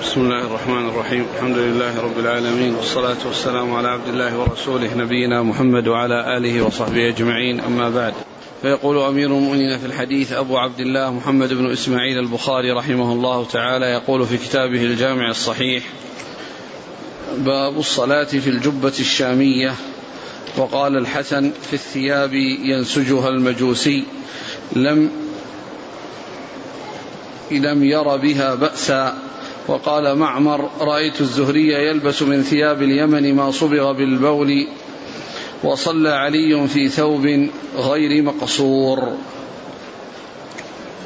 بسم الله الرحمن الرحيم. الحمد لله رب العالمين والصلاة والسلام على عبد الله ورسوله نبينا محمد وعلى آله وصحبه أجمعين. أما بعد فيقول أمير المؤمنين في الحديث أبو عبد الله محمد بن إسماعيل البخاري رحمه الله تعالى يقول في كتابه الجامع الصحيح باب الصلاة في الجبة الشامية. وقال الحسن في الثياب ينسجها المجوسي لم لم ير بها بأسا. وقال معمر رأيت الزهري يلبس من ثياب اليمن ما صبغ بالبول وصلى علي في ثوب غير مقصور.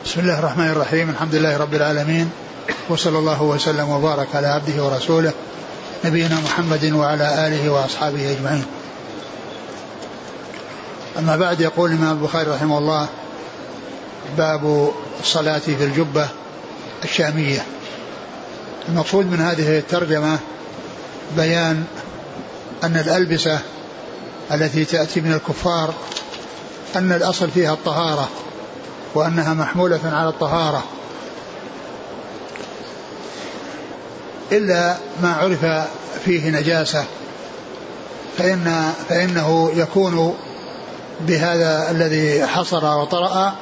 بسم الله الرحمن الرحيم. الحمد لله رب العالمين. وصلى الله وسلم وبارك على عبده ورسوله نبينا محمد وعلى آله وأصحابه أجمعين. أما بعد يقول الإمام البخاري رحمه الله باب الصلاة في الجبة الشامية. المقصود من هذه الترجمة بيان أن الألبسة التي تأتي من الكفار أن الأصل فيها الطهارة وأنها محمولة على الطهارة. إلا ما عرف فيه نجاسة فإن فإنه يكون بهذا الذي حصر وطرأ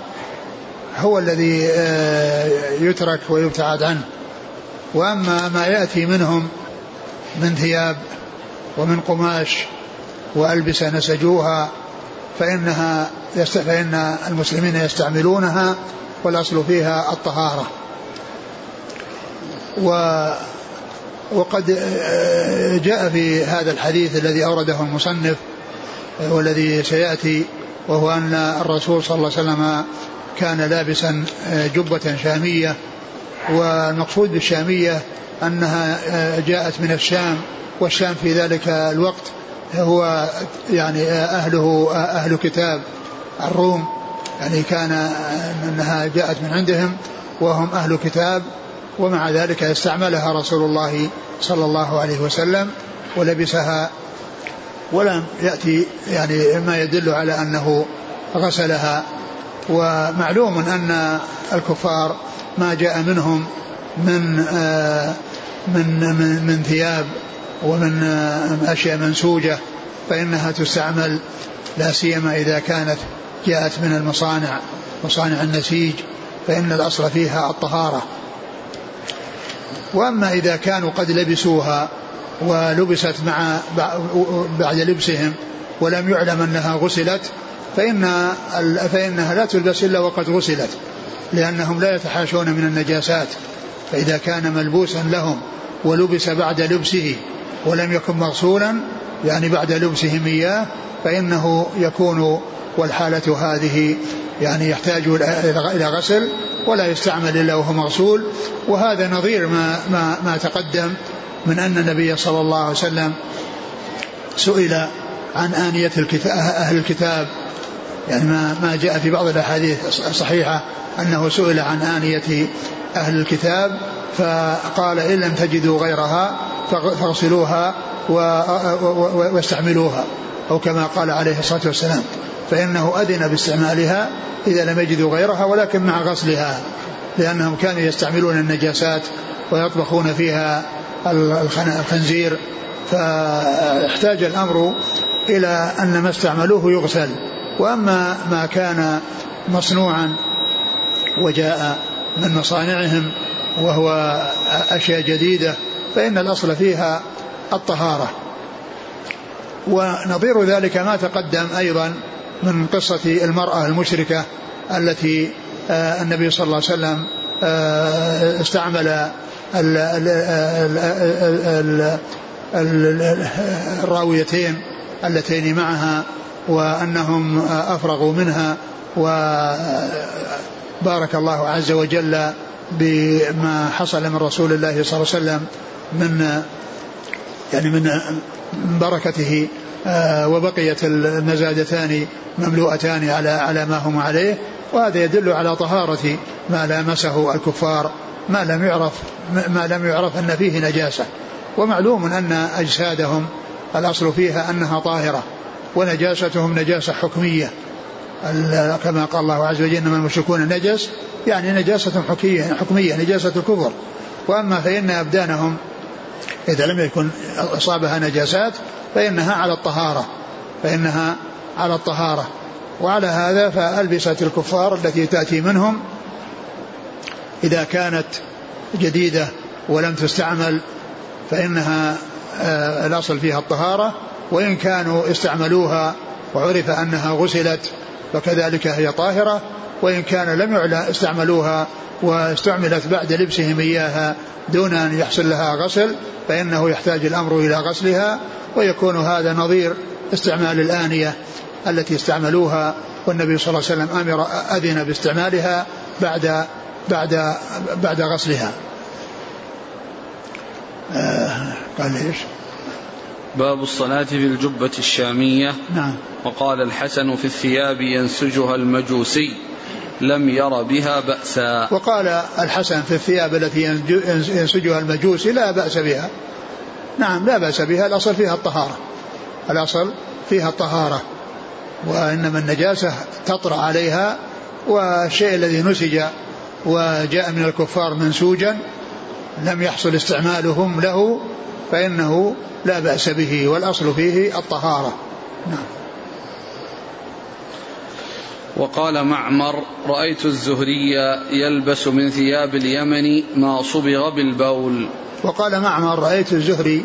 هو الذي آه، يترك ويبتعد عنه. وأما ما يأتي منهم من ثياب ومن قماش وألبسة نسجوها فإنها فإن المسلمين يستعملونها والأصل فيها الطهارة. و وقد آه، جاء في هذا الحديث الذي أورده المصنف والذي سيأتي وهو أن الرسول صلى الله عليه وسلم كان لابسا آه، جبة شامية والمقصود بالشامية أنها آه، جاءت من الشام والشام في ذلك الوقت هو يعني أهله أهل كتاب الروم يعني كان أنها جاءت من عندهم وهم أهل كتاب ومع ذلك استعملها رسول الله صلى الله عليه وسلم ولبسها ولم يأتي يعني ما يدل على أنه غسلها. ومعلوم أن الكفار ما جاء منهم من آه، من من, من ثياب ومن آه، أشياء منسوجة فإنها تستعمل لا سيما إذا كانت جاءت من المصانع مصانع النسيج فإن الأصل فيها الطهارة. وأما إذا كانوا قد لبسوها ولبست مع بعد لبسهم ولم يعلم أنها غسلت فإن فإنها لا تلبس إلا وقد غسلت. لأنهم لا يتحاشون من النجاسات فإذا كان ملبوسا لهم ولبس بعد لبسه ولم يكن مغسولا يعني بعد لبسهم إياه فإنه يكون والحالة هذه يعني يحتاج إلى غسل ولا يستعمل إلا وهو مغسول وهذا نظير ما, ما, ما تقدم من أن النبي صلى الله عليه وسلم سئل عن آنية الكتاب أهل الكتاب يعني ما, ما جاء في بعض الأحاديث الصحيحة أنه سئل عن آنية أهل الكتاب فقال إن لم تجدوا غيرها فاغسلوها واستعملوها أو كما قال عليه الصلاة والسلام. فإنه أذن باستعمالها إذا لم يجدوا غيرها ولكن مع غسلها لأنهم كانوا يستعملون النجاسات ويطبخون فيها الخنزير. فاحتاج الأمر إلى أن ما استعملوه يغسل. وأما ما كان مصنوعا وجاء من مصانعهم وهو أشياء جديدة فإن الأصل فيها الطهارة. ونظير ذلك ما تقدم أيضا من قصة المرأة المشركة التي آه، النبي صلى الله عليه وسلم آه، استعمل الراويتين اللتين معها وأنهم أفرغوا منها وبارك الله عز وجل بما حصل من رسول الله صلى الله عليه وسلم من يعني من بركته آه، وبقيت المزادتان مملوءتان على على ما هم عليه. وهذا يدل على طهارة ما لامسه الكفار ما لم يعرف ما لم يعرف أن فيه نجاسة. ومعلوم أن أجسادهم الأصل فيها أنها طاهرة ونجاستهم نجاسة حكمية. كما قال الله عز وجل إنما المشركون نجس يعني نجاسة حكمية حكمية نجاسة الكفر. وأما فإن أبدانهم إذا لم يكن أصابها نجاسات فإنها على الطهارة فإنها على الطهارة. وعلى هذا فألبسة الكفار التي تأتي منهم إذا كانت جديدة ولم تستعمل فإنها آه، الأصل فيها الطهارة. وإن كانوا استعملوها وعرف أنها غسلت فكذلك هي طاهرة وإن كان لم يعلى استعملوها واستعملت بعد لبسهم إياها دون أن يحصل لها غسل فإنه يحتاج الأمر إلى غسلها ويكون هذا نظير استعمال الآنية التي استعملوها والنبي صلى الله عليه وسلم أمر أذن باستعمالها بعد بعد بعد غسلها آه قال إيش؟ باب الصلاة في الجبة الشامية. نعم. وقال الحسن في الثياب ينسجها المجوسي لم ير بها بأسا. وقال الحسن في الثياب التي ينسجها المجوسي لا بأس بها. نعم لا بأس بها الأصل فيها الطهارة. الأصل فيها الطهارة وإنما النجاسة تطرأ عليها والشيء الذي نسج وجاء من الكفار منسوجا لم يحصل استعمالهم له فإنه لا بأس به والأصل فيه الطهارة. نعم. وقال معمر رأيت الزهري يلبس من ثياب اليمن ما صبغ بالبول. وقال معمر رأيت الزهري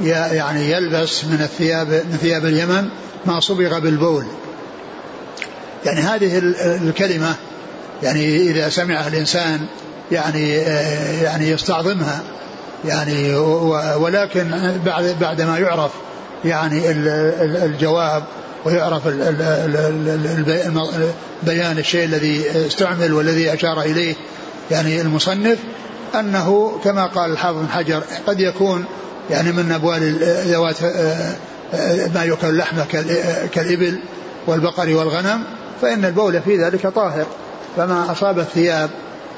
يعني يلبس من الثياب من ثياب اليمن ما صبغ بالبول. يعني هذه الكلمة يعني إذا سمعها الإنسان يعني يعني يستعظمها. يعني ولكن بعد بعد ما يعرف يعني الجواب ويعرف بيان الشيء الذي استعمل والذي أشار إليه يعني المصنف أنه كما قال الحافظ بن حجر قد يكون يعني من أبوال ذوات ما يؤكل لحمه كالإبل والبقر والغنم فإن البول في ذلك طاهر فما أصاب الثياب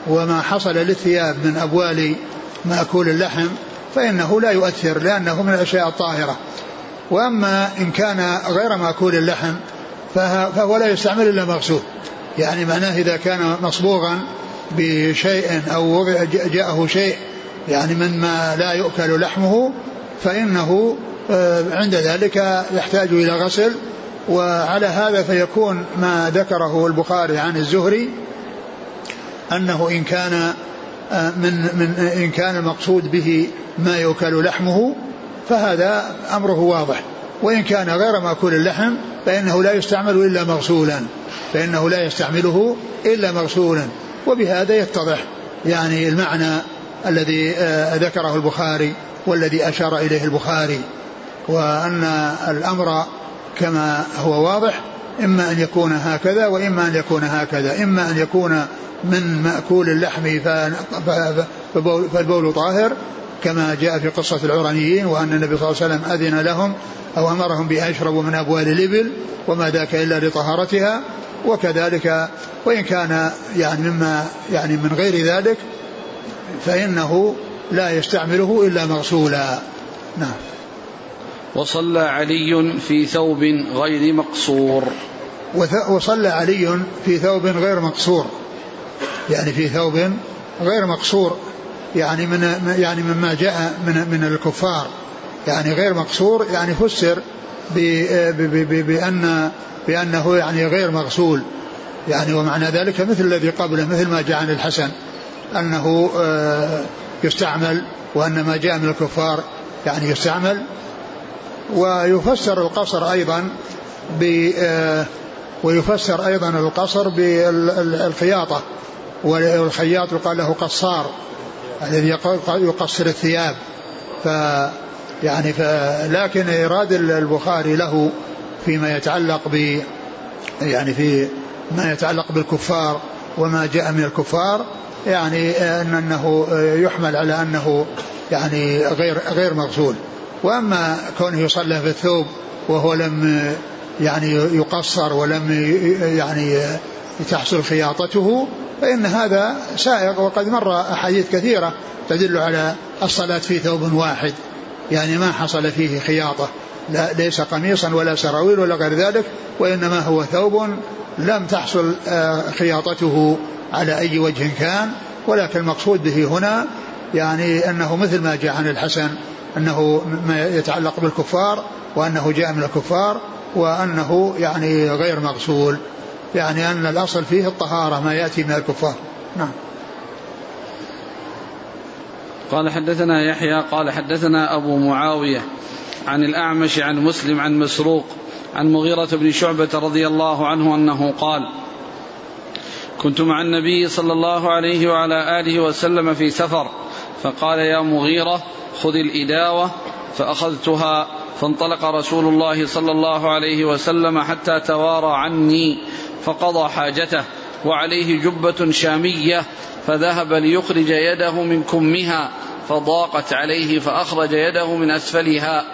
وما حصل للثياب من أبوال مأكول اللحم فإنه لا يؤثر لأنه من الأشياء الطاهرة. وأما إن كان غير مأكول اللحم فهو لا يستعمل إلا مغسول. يعني معناه إذا كان مصبوغا بشيء أو جاءه شيء يعني مما لا يؤكل لحمه فإنه آه، عند ذلك يحتاج إلى غسل. وعلى هذا فيكون ما ذكره البخاري عن الزهري أنه إن كان من من إن كان المقصود به ما يؤكل لحمه فهذا أمره واضح. وإن كان غير مأكول اللحم فإنه لا يستعمل إلا مغسولا. فإنه لا يستعمله إلا مغسولا. وبهذا يتضح يعني المعنى الذي آه، ذكره البخاري والذي أشار إليه البخاري وأن الأمر كما هو واضح إما أن يكون هكذا وإما أن يكون هكذا. إما أن يكون من مأكول اللحم فالبول طاهر كما جاء في قصة العرانيين وأن النبي صلى الله عليه وسلم أذن لهم أو أمرهم بأن يشربوا من أبوال الإبل وما ذاك إلا لطهارتها وكذلك وإن كان يعني مما يعني من غير ذلك فإنه لا يستعمله إلا مغسولا. نعم. وصلى علي في ثوب غير مقصور. وصلى علي في ثوب غير مقصور. يعني في ثوب غير مقصور. يعني من يعني مما جاء من من الكفار. يعني غير مقصور يعني فسر بأن بأنه يعني غير مغسول. يعني ومعنى ذلك مثل الذي قبله مثل ما جاء عن الحسن أنه آه، يستعمل وأن ما جاء من الكفار يعني يستعمل ويفسر القصر أيضا ب آه، ويفسر أيضا القصر بالخياطة والخياط يقال له قصار الذي يقصر الثياب. ف يعني ف لكن إيراد البخاري له فيما يتعلق ب يعني في ما يتعلق بالكفار وما جاء من الكفار يعني أن أنه يحمل على أنه يعني غير غير مغسول وأما كونه يصلى في الثوب وهو لم يعني يقصر ولم يعني تحصل خياطته فإن هذا سائغ وقد مر أحاديث كثيرة تدل على الصلاة في ثوب واحد يعني ما حصل فيه خياطة لا ليس قميصا ولا سراويل ولا غير ذلك وإنما هو ثوب لم تحصل آه، خياطته على أي وجه كان. ولكن المقصود به هنا يعني أنه مثل ما جاء عن الحسن أنه ما يتعلق بالكفار وأنه جاء من الكفار وأنه يعني غير مغسول يعني أن الأصل فيه الطهارة ما يأتي من الكفار. نعم. قال حدثنا يحيى قال حدثنا أبو معاوية عن الأعمش عن مسلم عن مسروق عن مغيرة بن شعبة رضي الله عنه أنه قال كنت مع النبي صلى الله عليه وعلى آله وسلم في سفر فقال يا مغيرة خذ الإداوة فأخذتها فانطلق رسول الله صلى الله عليه وسلم حتى توارى عني فقضى حاجته وعليه جبة شامية فذهب ليخرج يده من كمها فضاقت عليه فأخرج يده من أسفلها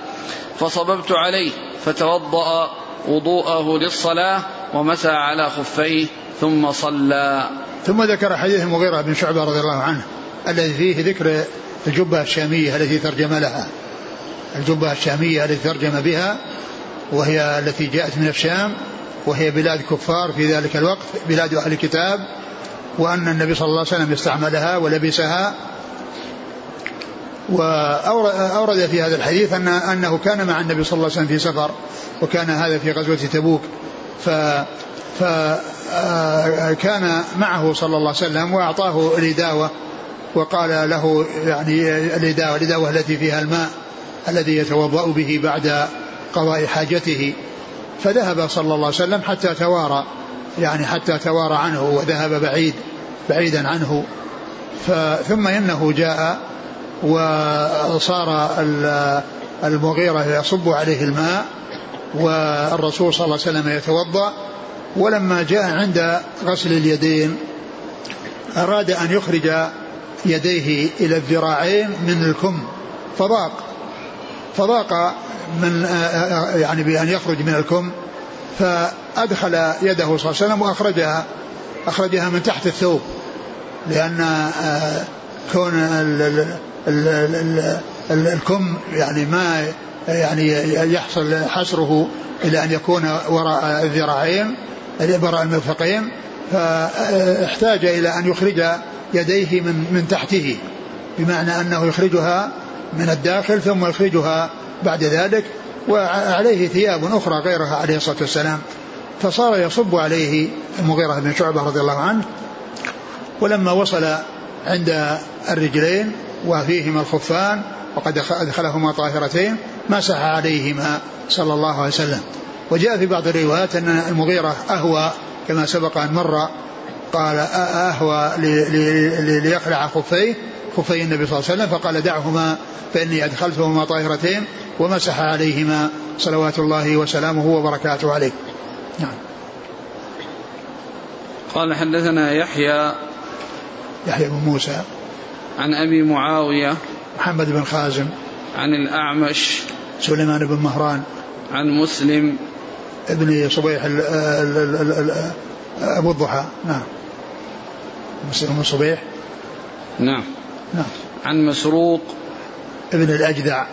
فصببت عليه فتوضأ وضوءه للصلاة ومسى على خفيه ثم صلى. ثم ذكر حديث المغيرة بن شعبة رضي الله عنه الذي فيه ذكر الجبة الشامية التي ترجم لها. الجبة الشامية التي ترجم بها وهي التي جاءت من الشام وهي بلاد كفار في ذلك الوقت بلاد أهل الكتاب وأن النبي صلى الله عليه وسلم استعملها ولبسها. وأورد في هذا الحديث أن أنه كان مع النبي صلى الله عليه وسلم في سفر وكان هذا في غزوة تبوك. ف فكان معه صلى الله عليه وسلم وأعطاه الإداوة وقال له يعني الإداوة التي فيها الماء الذي يتوضأ به بعد قضاء حاجته. فذهب صلى الله عليه وسلم حتى توارى يعني حتى توارى عنه وذهب بعيد بعيدا عنه. ثم إنه جاء وصار المغيرة يصب عليه الماء والرسول صلى الله عليه وسلم يتوضأ. ولما جاء عند غسل اليدين أراد أن يخرج يديه إلى الذراعين من الكم فضاق فضاق من يعني بأن يخرج من الكم فأدخل يده صلى الله عليه وسلم وأخرجها أخرجها من تحت الثوب لأن آه، كون الكم يعني ما يعني يحصل حسره إلى أن يكون وراء الذراعين وراء المرفقين فاحتاج إلى أن يخرج يديه من من تحته بمعنى أنه يخرجها من الداخل ثم يخرجها بعد ذلك وعليه ثياب أخرى غيرها عليه الصلاة والسلام. فصار يصب عليه المغيرة بن شعبة رضي الله عنه ولما وصل عند الرجلين وفيهما الخفان وقد أدخلهما طاهرتين مسح عليهما صلى الله عليه وسلم. وجاء في بعض الروايات أن المغيرة أهوى كما سبق أن مر قال أهوى ليخلع خفيه خفي النبي صلى الله عليه وسلم فقال دعهما فإني أدخلتهما طاهرتين ومسح عليهما صلوات الله وسلامه وبركاته عليه. نعم. قال حدثنا يحيى يحيى بن موسى. عن أبي معاوية محمد بن خازم. عن الأعمش سليمان بن مهران. عن مسلم ابن صبيح ال ال ال ال أبو الضحى. نعم. مسلم بن صبيح. نعم. نعم. عن مسروق. ابن الأجدع.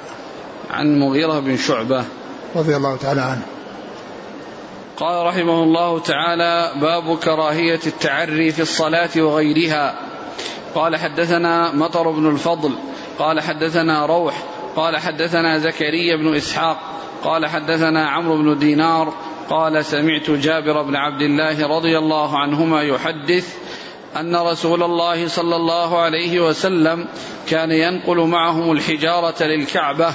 عن مغيرة بن شعبة. رضي الله تعالى عنه. قال رحمه الله تعالى باب كراهية التعري في الصلاة وغيرها. قال حدثنا مطر بن الفضل. قال حدثنا روح. قال حدثنا زكريا بن إسحاق. قال حدثنا عمرو بن دينار قال سمعت جابر بن عبد الله رضي الله عنهما يحدث أن رسول الله صلى الله عليه وسلم كان ينقل معهم الحجارة للكعبة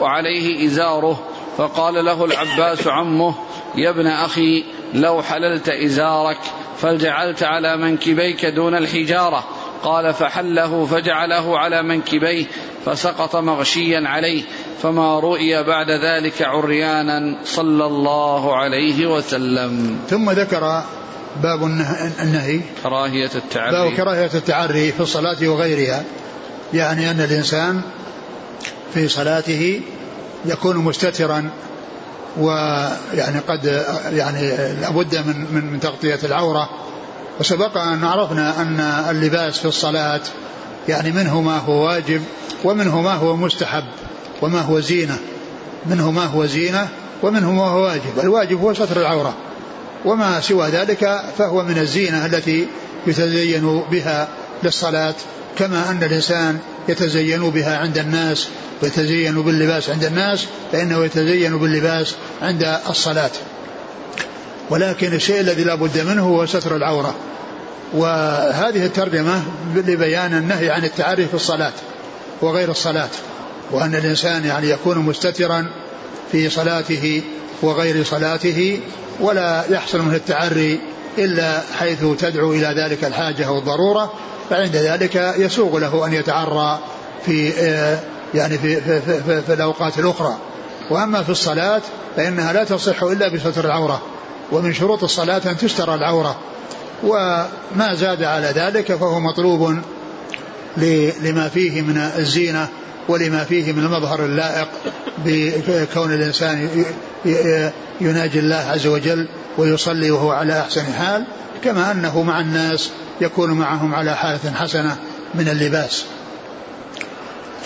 وعليه إزاره فقال له العباس عمه يا ابن أخي لو حللت إزارك فجعلت على منكبيك دون الحجارة قال فحله فجعله على منكبيه فسقط مغشيا عليه فما رؤي بعد ذلك عريانا صلى الله عليه وسلم. ثم ذكر باب النهي. كراهية التعري. باب كراهية التعري في الصلاة وغيرها. يعني أن الإنسان في صلاته يكون مستترا ويعني قد يعني لابد من من من تغطية العورة. وسبق أن عرفنا أن اللباس في الصلاة يعني منه ما هو واجب ومنه ما هو مستحب. وما هو زينة. منه ما هو زينة ومنه ما هو واجب. الواجب هو ستر العورة. وما سوى ذلك فهو من الزينة التي يتزين بها للصلاة كما أن الإنسان يتزين بها عند الناس ويتزين باللباس عند الناس فإنه يتزين باللباس عند الصلاة. ولكن الشيء الذي لا بد منه هو ستر العورة. وهذه الترجمة لبيان النهي عن التعري في الصلاة وغير الصلاة. وأن الإنسان يعني يكون مستترا في صلاته وغير صلاته ولا يحصل منه التعري إلا حيث تدعو إلى ذلك الحاجة والضرورة فعند ذلك يسوغ له أن يتعرى في آه، يعني في, في, في, في, في الأوقات الأخرى. وأما في الصلاة فإنها لا تصح إلا بستر العورة ومن شروط الصلاة أن تستر العورة. وما زاد على ذلك فهو مطلوب لما فيه من الزينة ولما فيه من المظهر اللائق بكون الإنسان يناجي الله عز وجل ويصلي وهو على أحسن حال كما أنه مع الناس يكون معهم على حالة حسنة من اللباس.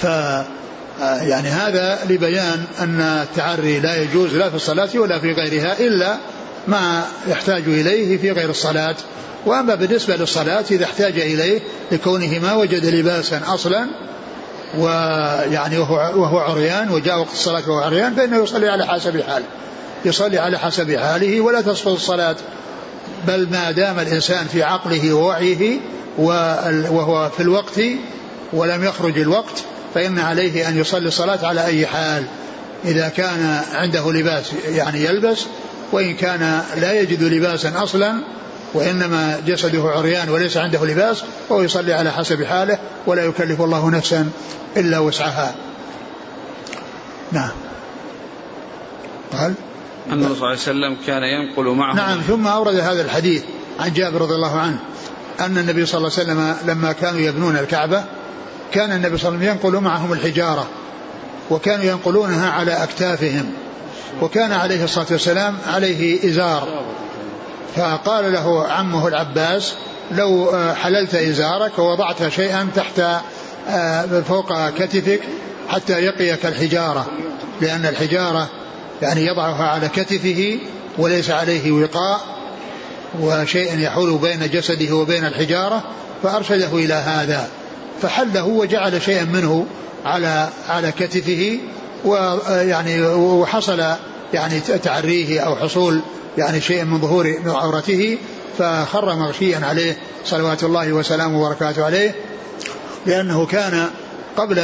ف يعني هذا لبيان أن التعري لا يجوز لا في الصلاة ولا في غيرها إلا ما يحتاج إليه في غير الصلاة. وأما بالنسبة للصلاة إذا احتاج إليه لكونه ما وجد لباسا أصلا ويعني وهو, وهو عريان وجاء وقت الصلاة وهو عريان فإنه يصلي على حسب حاله. يصلي على حسب حاله ولا تسقط الصلاة. بل ما دام الإنسان في عقله ووعيه وهو في الوقت ولم يخرج الوقت فإن عليه أن يصلي الصلاة على أي حال. إذا كان عنده لباس يعني يلبس وإن كان لا يجد لباسا أصلا وإنما جسده عريان وليس عنده لباس فهو يصلي على حسب حاله ولا يكلف الله نفسا إلا وسعها. نعم. قال؟ أن صلى الله عليه وسلم كان ينقل معه. نعم ثم أورد هذا الحديث عن جابر رضي الله عنه أن النبي صلى الله عليه وسلم لما كانوا يبنون الكعبة كان النبي صلى الله عليه وسلم ينقل معهم الحجارة وكانوا ينقلونها على أكتافهم وكان عليه الصلاة والسلام عليه إزار. فقال له عمه العباس لو آه، حللت إزارك ووضعت شيئا تحت آه، فوق كتفك حتى يقيك الحجارة لأن الحجارة يعني يضعها على كتفه وليس عليه وقاء وشيء يحول بين جسده وبين الحجارة فأرشده إلى هذا فحله وجعل شيئا منه على على كتفه ويعني وحصل يعني تعريه أو حصول يعني شيء من ظهور عورته فخر مغشيا عليه صلوات الله وسلامه وبركاته عليه لأنه كان قبل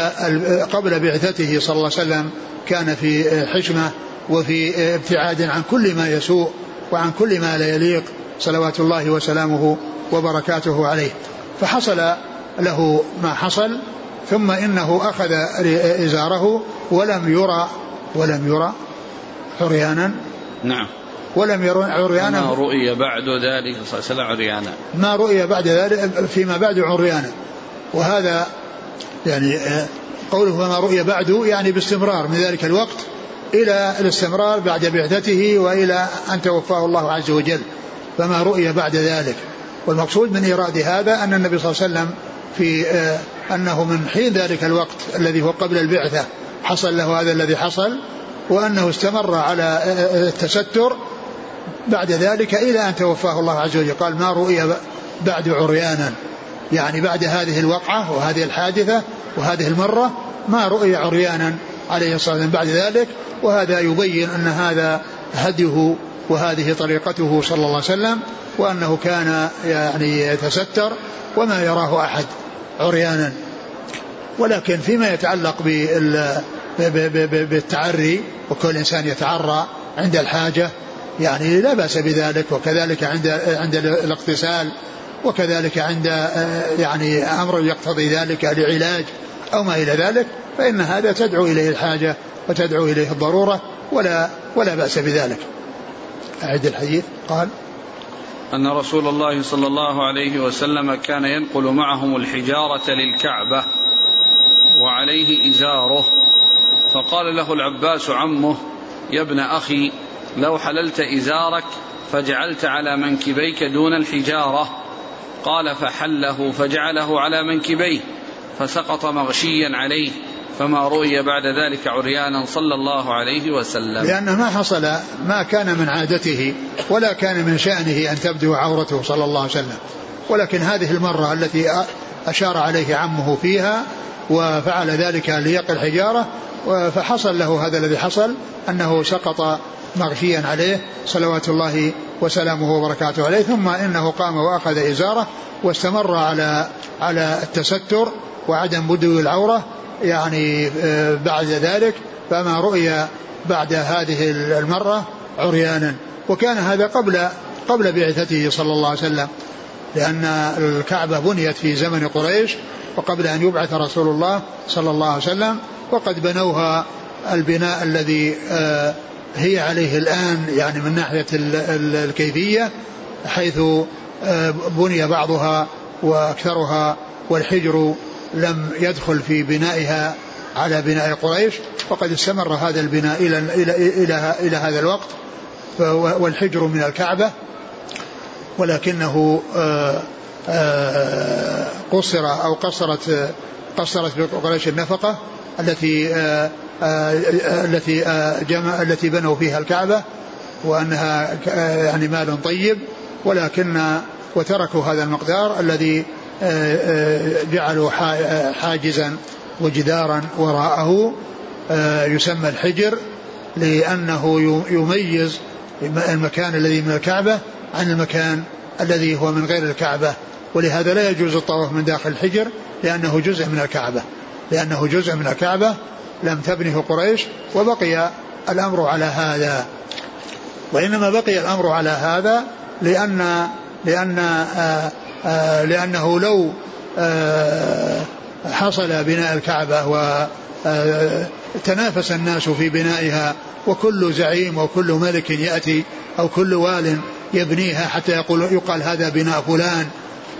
قبل بعثته صلى الله عليه وسلم كان في حشمة وفي ابتعاد عن كل ما يسوء وعن كل ما لا يليق صلوات الله وسلامه وبركاته عليه. فحصل له ما حصل ثم إنه أخذ إزاره ولم يرى ولم يرى عريانا؟ نعم. ولم يرى عريانا؟ ما رؤي بعد ذلك صلى الله عليه وسلم عريانا. ما رؤي بعد ذلك فيما بعد عريانا. وهذا يعني قوله فما رؤي بعد يعني باستمرار. من ذلك الوقت إلى الاستمرار بعد بعثته وإلى أن توفاه الله عز وجل. فما رؤي بعد ذلك. والمقصود من إيراد هذا أن النبي صلى الله عليه وسلم في آه، أنه من حين ذلك الوقت الذي هو قبل البعثة حصل له هذا الذي حصل. وأنه استمر على آه، آه، التستر بعد ذلك إلى أن توفاه الله عز وجل. قال ما رؤي بعد عريانا. يعني بعد هذه الوقعة وهذه الحادثة وهذه المرة ما رؤي عريانا عليه الصلاة والسلام بعد ذلك. وهذا يبين أن هذا هديه وهذه طريقته صلى الله عليه وسلم وأنه كان يعني يتستر وما يراه أحد عريانا. ولكن فيما يتعلق بالتعري وكل إنسان يتعرى عند الحاجة يعني لا بأس بذلك وكذلك عند عند الاغتسال وكذلك عند يعني أمر يقتضي ذلك لعلاج أو ما إلى ذلك فإن هذا تدعو إليه الحاجة وتدعو إليه الضرورة ولا ولا بأس بذلك. أعد الحديث. قال أن رسول الله صلى الله عليه وسلم كان ينقل معهم الحجارة للكعبة وعليه إزاره. فقال له العباس عمه يا ابن أخي لو حللت إزارك فجعلت على منكبيك دون الحجارة. قال فحله فجعله على منكبيه فسقط مغشيا عليه فما رؤي بعد ذلك عريانا صلى الله عليه وسلم. لأنه ما حصل ما كان من عادته ولا كان من شأنه أن تبدو عورته صلى الله عليه وسلم. ولكن هذه المرة التي أشار عليه عمه فيها وفعل ذلك ليقي الحجارة فحصل له هذا الذي حصل أنه سقط مغشيا عليه صلوات الله وسلامه وبركاته عليه ثم إنه قام وأخذ إزاره واستمر على على التستر وعدم بدو العورة يعني آه، بعد ذلك فما رؤي بعد هذه المرة عريانا. وكان هذا قبل قبل بعثته صلى الله عليه وسلم لأن الكعبة بنيت في زمن قريش وقبل أن يبعث رسول الله صلى الله عليه وسلم وقد بنوها البناء الذي آه، هي عليه الآن يعني من ناحية الكيفية حيث آه، بني بعضها وأكثرها والحجر لم يدخل في بنائها على بناء قريش وقد استمر هذا البناء إلى, إلى, إلى, إلى هذا الوقت والحجر من الكعبة ولكنه آه، قصر أو قصرت قصرت بقريش النفقة التي التي جمع التي بنوا فيها الكعبة وأنها يعني مال طيب ولكن وتركوا هذا المقدار الذي جعلوا حاجزا وجدارا وراءه يسمى الحجر لأنه يميز المكان الذي من الكعبة عن المكان الذي هو من غير الكعبة. ولهذا لا يجوز الطواف من داخل الحجر لأنه جزء من الكعبة. لأنه جزء من الكعبة لم تبنه قريش وبقي الأمر على هذا. وإنما بقي الأمر على هذا لأن لأن آآ آآ لأنه لو حصل بناء الكعبة وتنافس الناس في بنائها وكل زعيم وكل ملك يأتي أو كل وال يبنيها حتى يقول يقال هذا بناء فلان.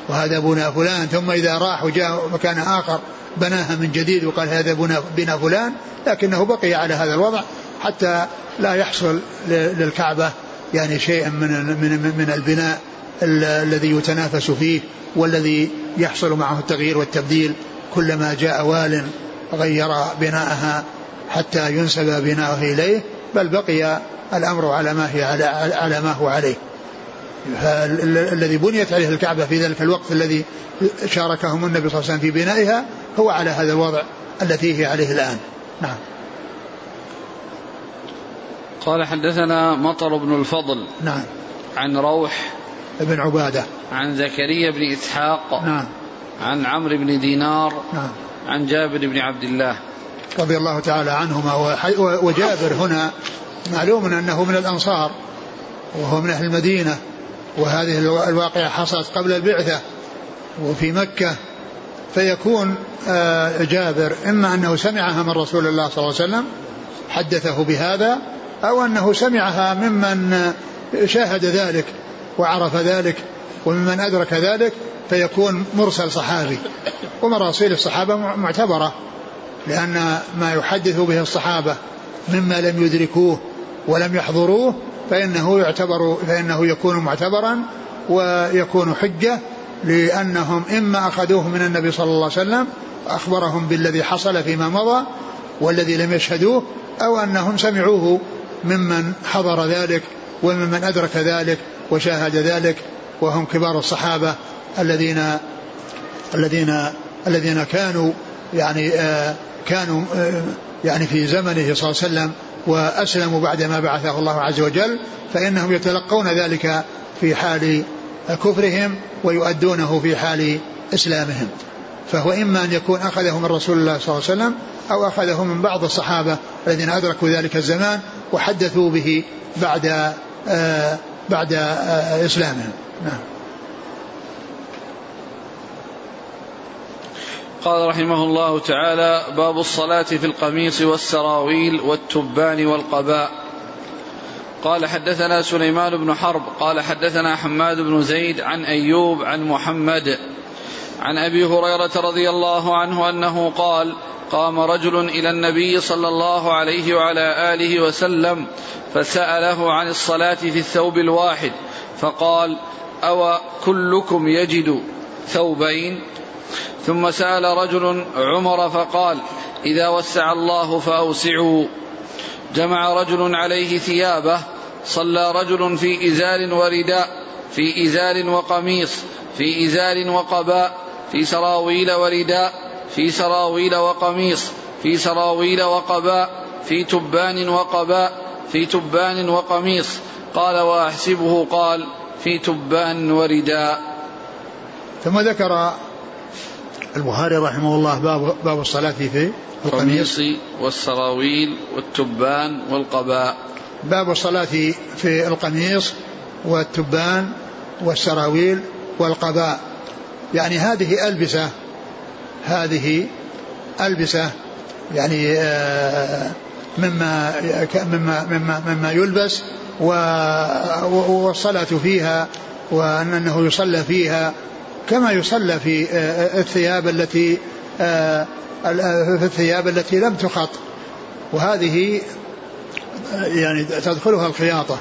وهذا بناء فلان ثم إذا راح وجاء مكان آخر بناها من جديد وقال هذا بناء فلان لكنه بقي على هذا الوضع حتى لا يحصل للكعبة يعني شيء من من من البناء الذي يتنافس فيه والذي يحصل معه التغيير والتبديل كلما جاء وال غير بناءها حتى ينسب بناؤه إليه بل بقي الأمر على ما هي على, على ما هو عليه. الذي بنيت عليه الكعبة في ذلك الوقت الذي شاركهم النبي صلى الله عليه وسلم في بنائها هو على هذا الوضع التي هي عليه الآن. نعم. قال حدثنا مطر بن الفضل نعم. عن روح بن عبادة. عن زكريا بن إسحاق نعم. عن عمرو بن دينار نعم. عن جابر بن عبد الله. رضي الله تعالى عنهما وجابر هنا معلوم أنه من الأنصار وهو من أهل المدينة. وهذه الواقعة حصلت قبل البعثة وفي مكة فيكون آه، جابر إما أنه سمعها من رسول الله صلى الله عليه وسلم حدثه بهذا أو أنه سمعها ممن شاهد ذلك وعرف ذلك وممن أدرك ذلك فيكون مرسل صحابي. ومراسيل الصحابة معتبرة لأن ما يحدث به الصحابة مما لم يدركوه ولم يحضروه فإنه يعتبر فإنه يكون معتبرا ويكون حجة لأنهم إما أخذوه من النبي صلى الله عليه وسلم أخبرهم بالذي حصل فيما مضى والذي لم يشهدوه أو أنهم سمعوه ممن حضر ذلك وممن أدرك ذلك وشاهد ذلك وهم كبار الصحابة الذين الذين الذين كانوا يعني آه كانوا آه يعني في زمنه صلى الله عليه وسلم وأسلموا بعدما بعثه الله عز وجل فإنهم يتلقون ذلك في حال كفرهم ويؤدونه في حال إسلامهم. فهو إما أن يكون أخذه من رسول الله صلى الله عليه وسلم أو أخذه من بعض الصحابة الذين أدركوا ذلك الزمان وحدثوا به بعد آه بعد آه إسلامهم. نعم. قال رحمه الله تعالى باب الصلاة في القميص والسراويل والتبان والقباء. قال حدثنا سليمان بن حرب قال حدثنا حماد بن زيد عن أيوب عن محمد عن أبي هريرة رضي الله عنه أنه قال قام رجل إلى النبي صلى الله عليه وعلى آله وسلم فسأله عن الصلاة في الثوب الواحد فقال أو كلكم يجد ثوبين؟ ثم سأل رجل عمر فقال إذا وسع الله فأوسعوا. جمع رجل عليه ثيابه صلى رجل في إزار ورداء في إزار وقميص في إزار وقباء في سراويل ورداء في سراويل وقميص في سراويل وقباء في تبان وقباء في تبان وقميص. قال وأحسبه. قال في تبان ورداء. ثم ذكر البخاري رحمه الله باب باب الصلاة في القميص. والسراويل والتبان والقباء. باب الصلاة في القميص والتبان والسراويل والقباء. يعني هذه ألبسة هذه ألبسة يعني آه، مما مما مما, مما يلبس والصلاة فيها وأنه يصلى فيها كما يصلى في آه، الثياب التي آه، في الثياب التي لم تخط. وهذه يعني تدخلها الخياطة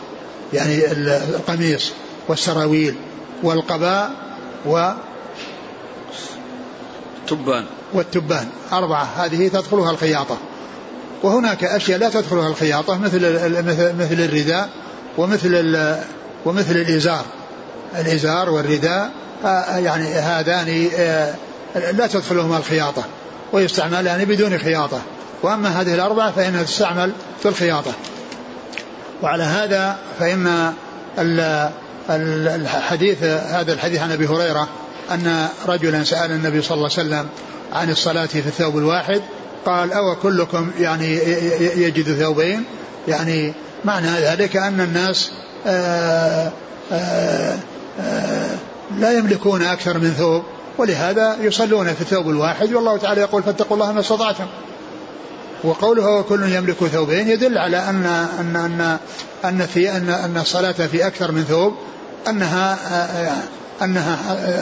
يعني القميص والسراويل والقباء و التبان والتبان. أربعة. هذه تدخلها الخياطة. وهناك أشياء لا تدخلها الخياطة مثل مثل مثل الرداء ومثل ومثل الإزار. الإزار والرداء آه، يعني هذان آه، لا تدخلهما الخياطة ويستعملان بدون خياطة. وأما هذه الأربعة فإنها تستعمل في الخياطة. وعلى هذا فإن الحديث هذا الحديث عن أبي هريرة أن رجلا سأل النبي صلى الله عليه وسلم عن الصلاة في الثوب الواحد قال أو كلكم يعني يجد ثوبين؟ يعني معنى ذلك أن الناس آآ آآ لا يملكون أكثر من ثوب ولهذا يصلون في الثوب الواحد والله تعالى يقول فاتقوا الله ما استطعتم. وقوله وكل يملك ثوبين يدل على أن أن أن أن في أن أن الصلاة في أكثر من ثوب أنها أنها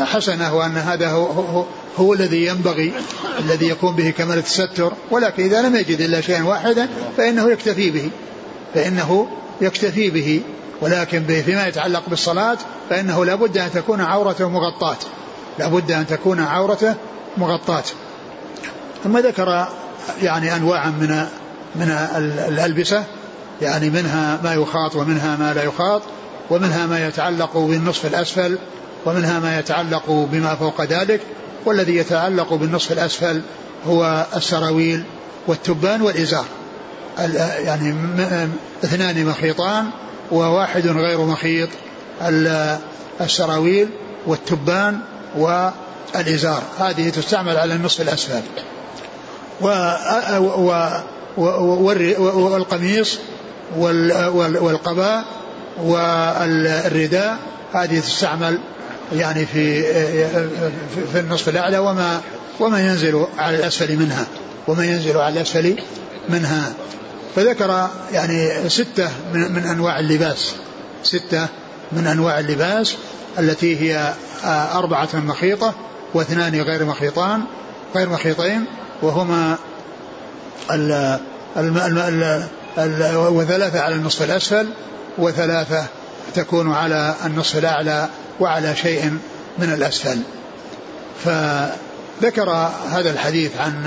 حسنة وأن هذا هو, هو, هو الذي ينبغي الذي يكون به كمال التستر. ولكن إذا لم يجد إلا شيئا واحدا فإنه يكتفي به فإنه يكتفي به. ولكن فيما يتعلق بالصلاة فإنه لابد أن تكون عورته مغطاة. لابد أن تكون عورته مغطاة. ثم ذكر يعني أنواعا من من الألبسة يعني منها ما يخاط ومنها ما لا يخاط ومنها ما يتعلق بالنصف الأسفل ومنها ما يتعلق بما فوق ذلك والذي يتعلق بالنصف الأسفل هو السراويل والتبان والإزار. يعني اثنان مخيطان وواحد غير مخيط السراويل والتبان والإزار. هذه تستعمل على النصف الأسفل. والقميص والقباء والرداء هذه تستعمل يعني في في النصف الأعلى وما وما ينزل على الأسفل منها. وما ينزل على الأسفل منها. فذكر يعني ستة من, من أنواع اللباس. ستة من أنواع اللباس التي هي أربعة مخيطة واثنان غير مخيطان غير مخيطين وهما ال ال ال ال وثلاثة على النصف الأسفل وثلاثة تكون على النصف الأعلى وعلى شيء من الأسفل. فذكر هذا الحديث عن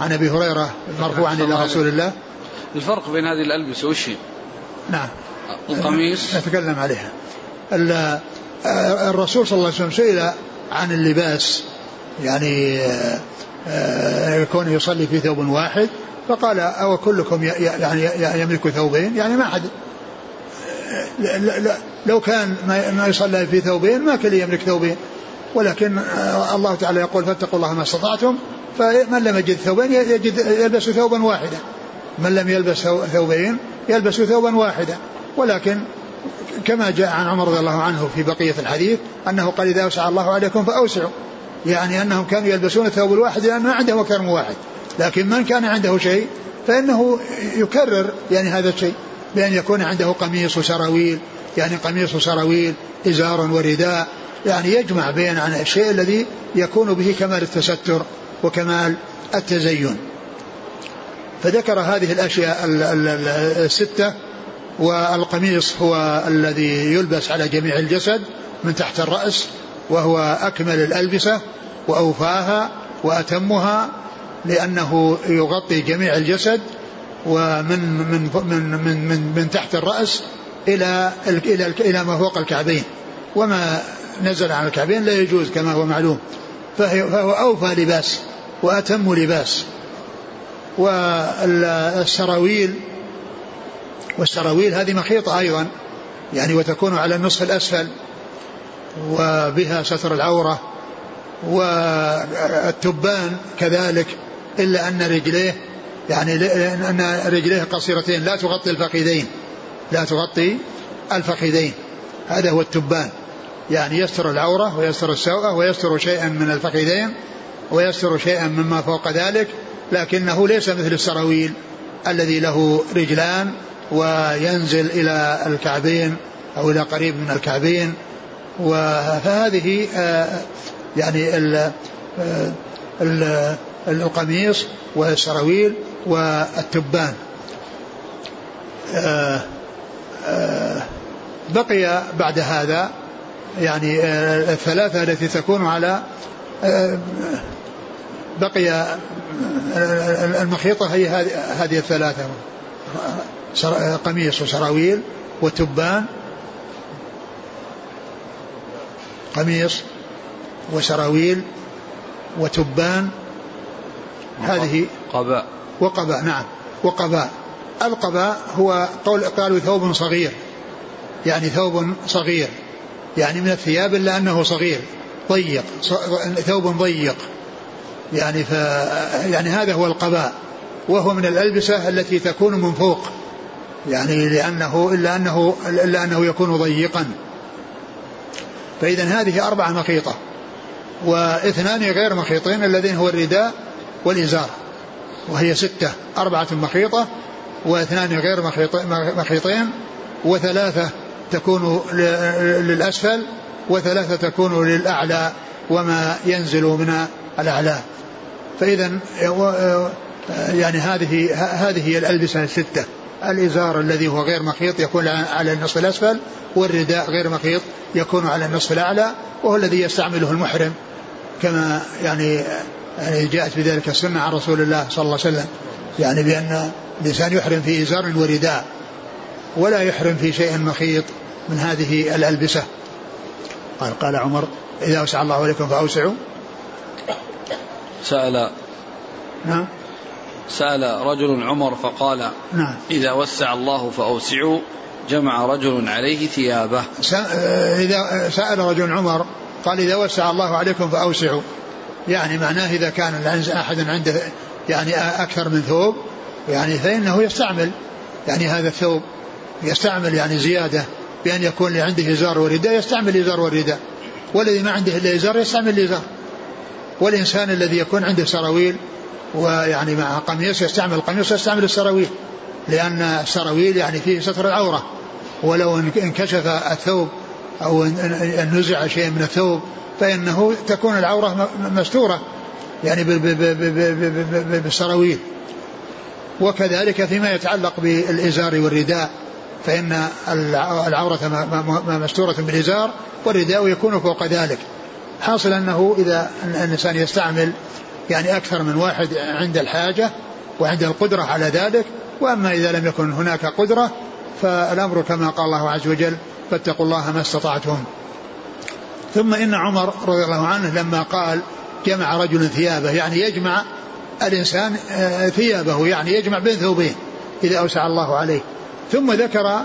عن أبي هريرة مرفوعا إلى رسول الله. الفرق بين هذه الألبسة وش هي؟ نعم. القميص. نتكلم عليها. الرسول صلى الله عليه وسلم سئل عن اللباس. يعني يكون يصلي في ثوب واحد فقال أو كلكم يعني يملك ثوبين؟ يعني ما حد. لو كان ما يصلى في ثوبين ما كان يملك ثوبين. ولكن الله تعالى يقول فاتقوا الله ما استطعتم. فمن لم يجد ثوبين يجد يلبس ثوبا واحدا. من لم يلبس ثوبين يلبس ثوبا واحدا. ولكن كما جاء عن عمر رضي الله عنه في بقية الحديث أنه قال إذا أوسع الله عليكم فأوسعوا. يعني أنهم كانوا يلبسون الثوب الواحد لأن ما عندهم أكثر من واحد. لكن من كان عنده شيء فإنه يكرر يعني هذا الشيء. بأن يكون عنده قميص وسراويل يعني قميص وسراويل إزار ورداء. يعني يجمع بين عن الشيء الذي يكون به كمال التستر وكمال التزين. فذكر هذه الأشياء الستة والقميص هو الذي يلبس على جميع الجسد من تحت الرأس وهو أكمل الألبسة وأوفاها وأتمها لأنه يغطي جميع الجسد ومن من من من من, من تحت الرأس إلى إلى إلى ما فوق الكعبين. وما نزل عن الكعبين لا يجوز كما هو معلوم. فهو أوفى لباس وأتم لباس. والسراويل والسراويل هذه مخيطة أيضا يعني وتكون على النصف الأسفل وبها ستر العورة والتبان كذلك إلا أن رجليه يعني أن رجليه قصيرتين لا تغطي الفخذين لا تغطي الفخذين هذا هو التبان. يعني يستر العورة ويستر السوءة ويستر شيئا من الفخذين ويستر شيئا مما فوق ذلك لكنه ليس مثل السراويل الذي له رجلان وينزل إلى الكعبين أو إلى قريب من الكعبين. فهذه آه، يعني آه، القميص والسراويل والتبان. آه، بقي بعد هذا يعني الثلاثة التي تكون على بقي المخيطة هي هذه الثلاثة. قميص وسراويل وتبان. قميص وسراويل وتبان. هذه قباء. وقباء نعم. وقباء. القباء هو قول قالوا ثوب صغير. يعني ثوب صغير. يعني من الثياب إلا أنه صغير. ضيق. ثوب ضيق. يعني ف يعني هذا هو القباء وهو من الألبسة التي تكون من فوق. يعني لأنه إلا أنه إلا أنه يكون ضيقا. فإذا هذه أربعة مخيطة. واثنان غير مخيطين الذين هو الرداء والإزار وهي ستة. أربعة مخيطة واثنان غير مخيطين وثلاثة تكون للأسفل وثلاثة تكون للأعلى وما ينزل من الأعلى فإذا يعني هذه هذه هي الألبسة الستة. الإزار الذي هو غير مخيط يكون على النصف الأسفل والرداء غير مخيط يكون على النصف الأعلى وهو الذي يستعمله المحرم. كما يعني يعني جاءت بذلك السنة عن رسول الله صلى الله عليه وسلم يعني بأن الإنسان يحرم في إزار ورداء ولا يحرم في شيء مخيط من هذه الألبسة. قال قال عمر إذا أوسع الله عليكم فأوسعوا. سأل نعم سأل رجل عمر فقال نعم. إذا وسع الله فأوسعوا جمع رجل عليه ثيابه. إذا سأل رجل عمر قال إذا وسع الله عليكم فأوسعوا. يعني معناه إذا كان أحد عنده يعني أكثر من ثوب يعني فإنه يستعمل. يعني هذا الثوب يستعمل يعني زيادة بأن يكون عنده إزار ورداء يستعمل إزار ورداء والذي ما عنده إلا إزار يستعمل الإزار والإنسان الذي يكون عنده سراويل ويعني مع قميص يستعمل القميص ويستعمل السراويل لأن السراويل يعني فيه ستر العورة. ولو انكشف الثوب أو ان نزع شيء من الثوب فإنه تكون العورة مستورة يعني بالسراويل. وكذلك فيما يتعلق بالإزار والرداء فإن العورة مستورة بالإزار والرداء يكون فوق ذلك. حاصل أنه إذا الإنسان يستعمل يعني أكثر من واحد عند الحاجة وعند القدرة على ذلك وأما إذا لم يكن هناك قدرة فالأمر كما قال الله عز وجل فاتقوا الله ما استطعتم. ثم إن عمر رضي الله عنه لما قال جمع رجل ثيابه. يعني يجمع الإنسان آه، ثيابه يعني يجمع بين ثوبين إذا أوسع الله عليه. ثم ذكر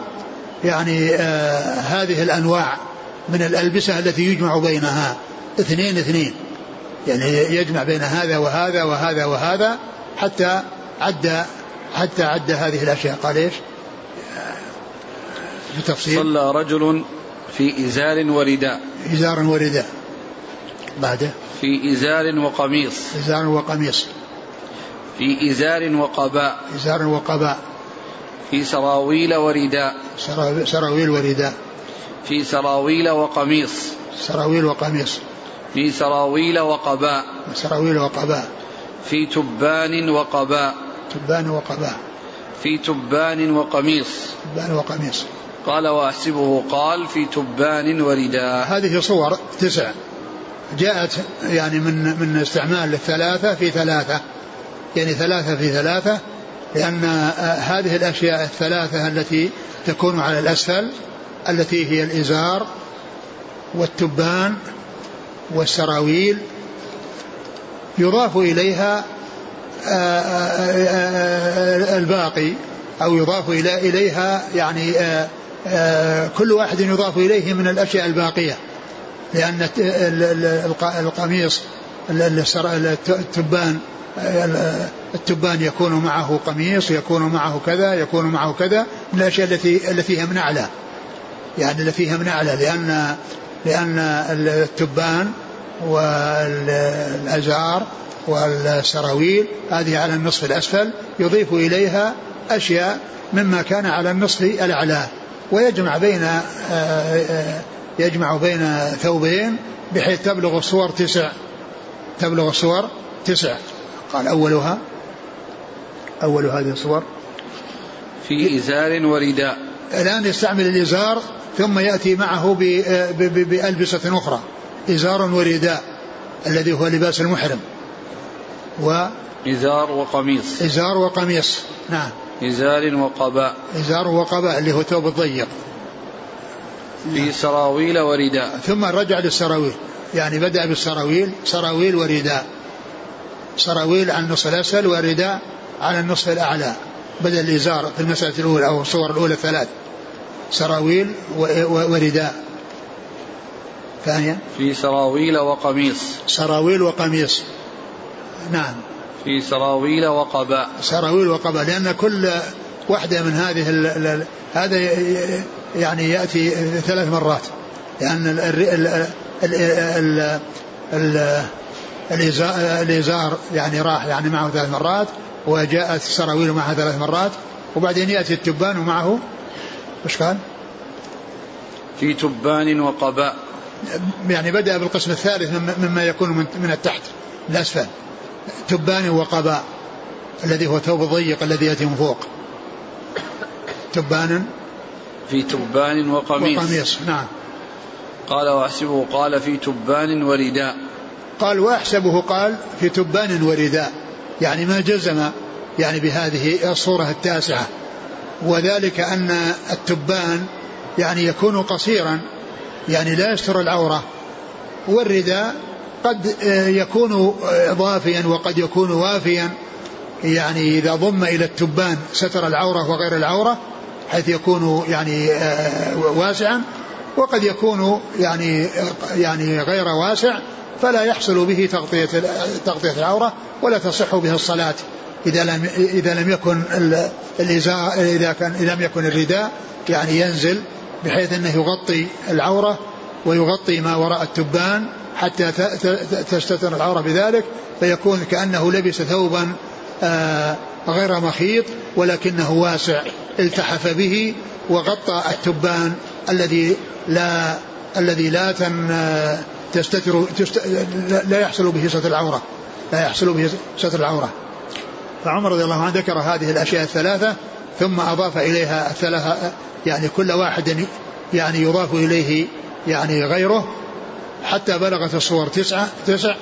يعني آه هذه الأنواع من الألبسة التي يجمع بينها. اثنين اثنين. يعني يجمع بين هذا وهذا وهذا وهذا حتى عد حتى عد هذه الأشياء. قال إيش؟ في تفصيل. صلى رجل في إزار ورداء. إزار ورداء. بعده. في إزار وقميص. إزار وقميص. في إزار وقباء. إزار وقباء. في سراويل ورداء. سراويل ورداء. في سراويل وقميص. سراويل وقميص. في سراويل وقباء. سراويل وقباء. في تبان وقباء. تبان وقباء. في تبان وقميص. تبان وقميص. قال واحسبه قال في تبان ورداء. هذه صور تسع. جاءت يعني من من استعمال الثلاثة في ثلاثة. يعني ثلاثة في ثلاثة لأن هذه الأشياء الثلاثة التي تكون على الأسفل التي هي الإزار والتبان والسراويل يضاف إليها الباقي أو يضاف إليها يعني كل واحد يضاف إليه من الأشياء الباقية لأن القميص التبان التبان يكون معه قميص يكون معه كذا يكون معه كذا من الأشياء التي التي فيها من أعلى يعني التي فيها من أعلى لأن لأن التبان والأزار والسراويل هذه على النصف الأسفل يضيف إليها أشياء مما كان على النصف الأعلى ويجمع بين يجمع بين ثوبين بحيث تبلغ الصور تسع تبلغ الصور تسع. قال أولها أول هذه الصور. في إزار ورداء. الآن يستعمل الإزار ثم يأتي معه بألبسة أخرى. إزار ورداء الذي هو لباس المحرم. و إزار وقميص. إزار وقميص. نعم. إزار وقباء. إزار وقباء اللي هو ثوب الضيق. في سراويل ورداء. ثم رجع للسراويل. يعني بدأ بالسراويل سراويل ورداء. سراويل على النصف الأسفل ورداء على النصف الأعلى. بدل الإزار في المسألة الأولى أو الصور الأولى الثلاث سراويل ورداء. ثانيا؟ في سراويل وقميص. سراويل وقميص. نعم. في سراويل وقباء. سراويل وقباء لأن كل واحدة من هذه ال ال هذا يعني يأتي ثلاث مرات. لأن ال ال ال الإزار يعني راح يعني معه ثلاث مرات وجاءت السراويل معها ثلاث مرات وبعدين يأتي التبان ومعه وش قال؟ في تبان وقباء. يعني بدأ بالقسم الثالث مما يكون من, من التحت من الأسفل. تبان وقباء الذي هو ثوب ضيق الذي يأتي من فوق. تبان في تبان وقميص. وقميص نعم. قال واحسبه قال في تبان ورداء. قال واحسبه قال في تبان ورداء. يعني ما جزم يعني بهذه الصورة التاسعة. وذلك أن التبان يعني يكون قصيرا يعني لا يستر العورة. والرداء قد يكون ضافيا وقد يكون وافيا. يعني إذا ضم إلى التبان ستر العورة وغير العورة حيث يكون يعني واسعا وقد يكون يعني يعني غير واسع. فلا يحصل به تغطية تغطية العورة ولا تصح به الصلاة إذا لم إذا لم يكن الإزار إذا كان لم يكن الرداء يعني ينزل بحيث أنه يغطي العورة ويغطي ما وراء التبان حتى تستتر العورة بذلك فيكون كأنه لبس ثوبا آه، غير مخيط ولكنه واسع التحف به وغطى التبان الذي لا الذي لا تن تستتر تست لا يحصل به ستر العورة. لا يحصل به ستر العورة. فعمر رضي الله عنه ذكر هذه الأشياء الثلاثة ثم أضاف إليها الثلاثة يعني كل واحد يعني يضاف إليه يعني غيره حتى بلغت الصور تسعة تسع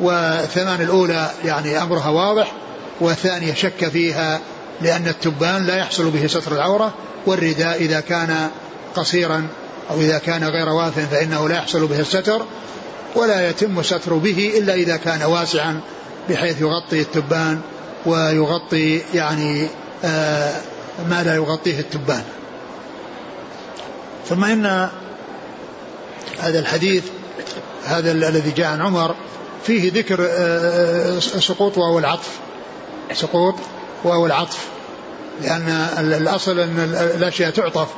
والثمان الأولى يعني أمرها واضح والثانية شك فيها لأن التبان لا يحصل به ستر العورة والرداء إذا كان قصيرا أو إذا كان غير واف فإنه لا يحصل به الستر. ولا يتم الستر به إلا إذا كان واسعا بحيث يغطي التبان ويغطي يعني آه ما لا يغطيه التبان. ثم إن هذا الحديث هذا الذي جاء عن عمر فيه ذكر آه، سقوط واو العطف. سقوط واو العطف. لأن الأصل أن الأشياء تعطف.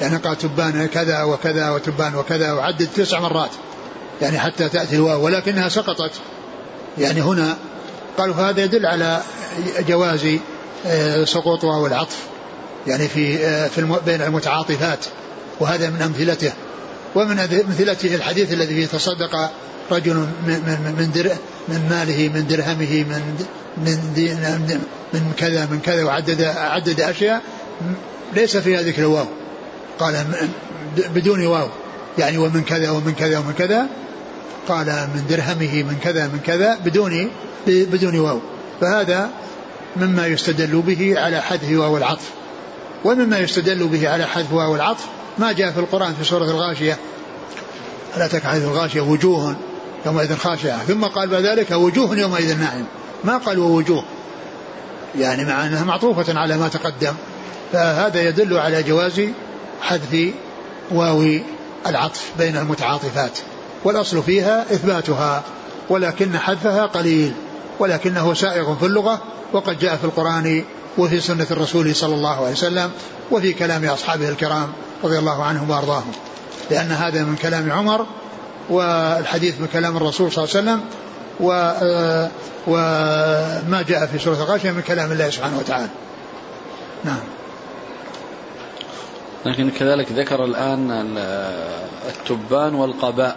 يعني قال تبان كذا وكذا وتبان وكذا وعدد تسع مرات. يعني حتى تأتي الواو ولكنها سقطت. يعني هنا قالوا فهذا يدل على جواز آه، سقوط واو العطف يعني في آه، في بين المتعاطفات وهذا من أمثلته. ومن أمثلته الحديث الذي فيه تصدق رجل من من در من ماله من درهمه من من من كذا من كذا وعدد عدد أشياء ليس فيها ذكر الواو قال بدون واو. يعني ومن كذا ومن كذا ومن كذا. قال من درهمه من كذا من كذا بدون بدون واو. فهذا مما يستدل به على حذف واو العطف. ومما يستدل به على حذف واو العطف ما جاء في القرآن في سورة الغاشية. هل أتاك حديث الغاشية وجوه يومئذ خاشعة. ثم قال بعد ذلك وجوه يومئذ ناعم. ما قال ووجوه. يعني مع أنها معطوفة على ما تقدم. فهذا يدل على جواز حذف واو العطف بين المتعاطفات. والأصل فيها إثباتها ولكن حذفها قليل ولكنه سائغ في اللغة وقد جاء في القرآن وفي سنة الرسول صلى الله عليه وسلم وفي كلام أصحابه الكرام رضي الله عنهم وأرضاهم. لأن هذا من كلام عمر والحديث من كلام الرسول صلى الله عليه وسلم وما جاء في سورة الغاشية من كلام الله سبحانه وتعالى. نعم. لكن كذلك ذكر الآن التبان والقباء.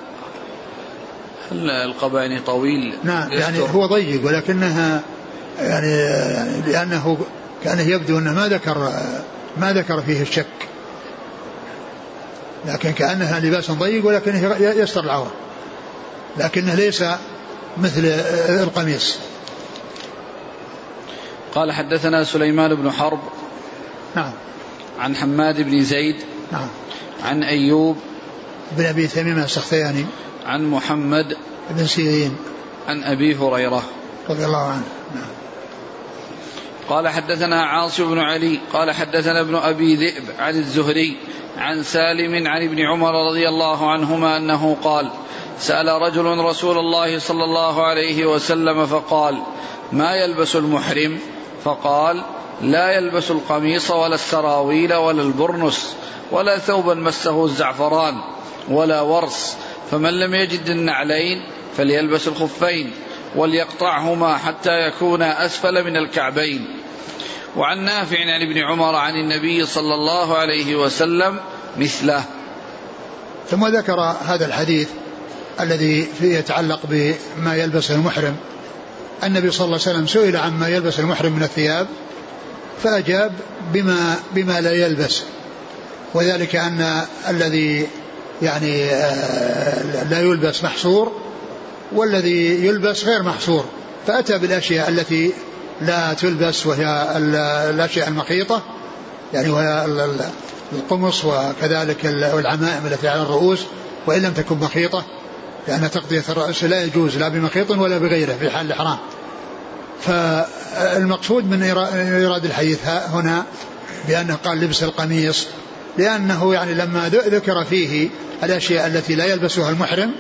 يعني طويل. نعم يعني هو ضيق ولكنها يعني لأنه كأنه يبدو أنه ما ذكر ما ذكر فيه الشك. لكن كأنها لباس ضيق ولكنه يستر العورة. لكنه ليس مثل القميص. قال حدثنا سليمان بن حرب نعم. عن حماد بن زيد نعم. عن أيوب بن أبي تميم السختياني. عن محمد بن سيرين عن أبي هريرة. رضي الله عنه. نعم. قال حدثنا عاصم بن علي قال حدثنا ابن أبي ذئب عن الزهري عن سالم عن ابن عمر رضي الله عنهما أنه قال سأل رجل رسول الله صلى الله عليه وسلم فقال ما يلبس المحرم؟ فقال لا يلبس القميص ولا السراويل ولا البرنس ولا ثوبا مسه الزعفران ولا ورس فمن لم يجد النعلين فليلبس الخفين وليقطعهما حتى يكونا أسفل من الكعبين. وعن نافع عن ابن عمر عن النبي صلى الله عليه وسلم مثله. ثم ذكر هذا الحديث الذي فيه يتعلق بما يلبسه المحرم. النبي صلى الله عليه وسلم سئل عما يلبس المحرم من الثياب فأجاب بما بما لا يلبس. وذلك أن الذي يعني آه، لا يلبس محصور والذي يلبس غير محصور. فأتى بالأشياء التي لا تلبس وهي الأشياء المخيطة يعني وهي القمص وكذلك العمائم التي على الرؤوس وإن لم تكن مخيطة لأن تغطية الرأس لا يجوز لا بمخيط ولا بغيره في حال الإحرام. فالمقصود من إيراد الحديث هنا بأنه قال لبس القميص لأنه يعني لما ذكر فيه الأشياء التي لا يلبسها المحرم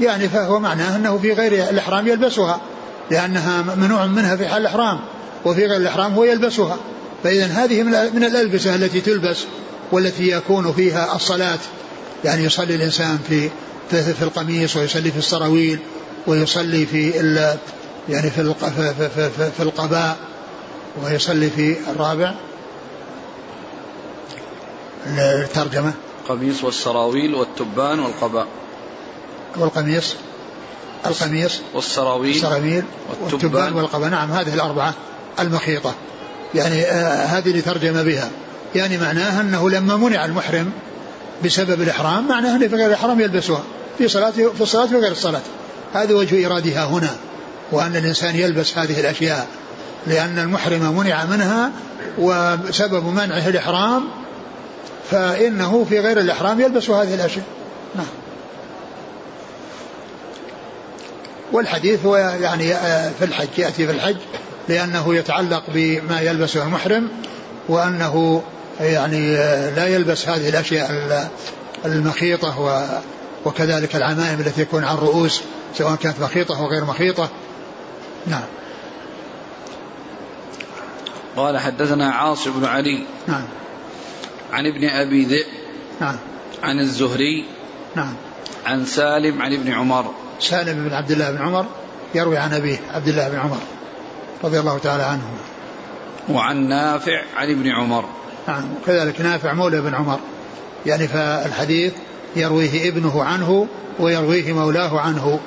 يعني فهو معناه أنه في غير الإحرام يلبسها لأنها ممنوع منها في حال الإحرام وفي غير الإحرام هو يلبسها. فإذا هذه من الألبسة التي تلبس والتي يكون فيها الصلاة. يعني يصلي الإنسان في في القميص ويصلي في السراويل ويصلي في يعني في في, في, في القباء ويصلي في الرابع. الترجمة؟ القميص والسراويل والتبان والقباء. والقميص. القميص. والسراويل السراويل والتبان. والقباء. نعم هذه الأربعة المخيطة. يعني آه هذه اللي ترجم بها. يعني معناها أنه لما منع المحرم بسبب الإحرام معناه أنه في غير الإحرام يلبسها في صلاته في الصلاة وغير الصلاة. هذا وجه إيرادها هنا وأن الإنسان يلبس هذه الأشياء. لأن المحرم منع منها وسبب منعه الإحرام فإنه في غير الإحرام يلبس هذه الأشياء. نعم. والحديث هو يعني آه، في الحج يأتي في الحج لأنه يتعلق بما يلبسه المحرم وأنه يعني آه، لا يلبس هذه الأشياء المخيطة وكذلك العمائم التي تكون على الرؤوس سواء كانت مخيطة أو غير مخيطة. نعم. قال حدثنا عاصم بن علي. نعم. عن ابن أبي ذئب نعم. عن الزهري نعم. عن سالم عن ابن عمر. سالم بن عبد الله بن عمر يروي عن أبيه عبد الله بن عمر رضي الله تعالى عنه. وعن نافع عن ابن عمر. نعم. كذلك نافع مولى بن عمر. يعني فالحديث يرويه ابنه عنه ويرويه مولاه عنه.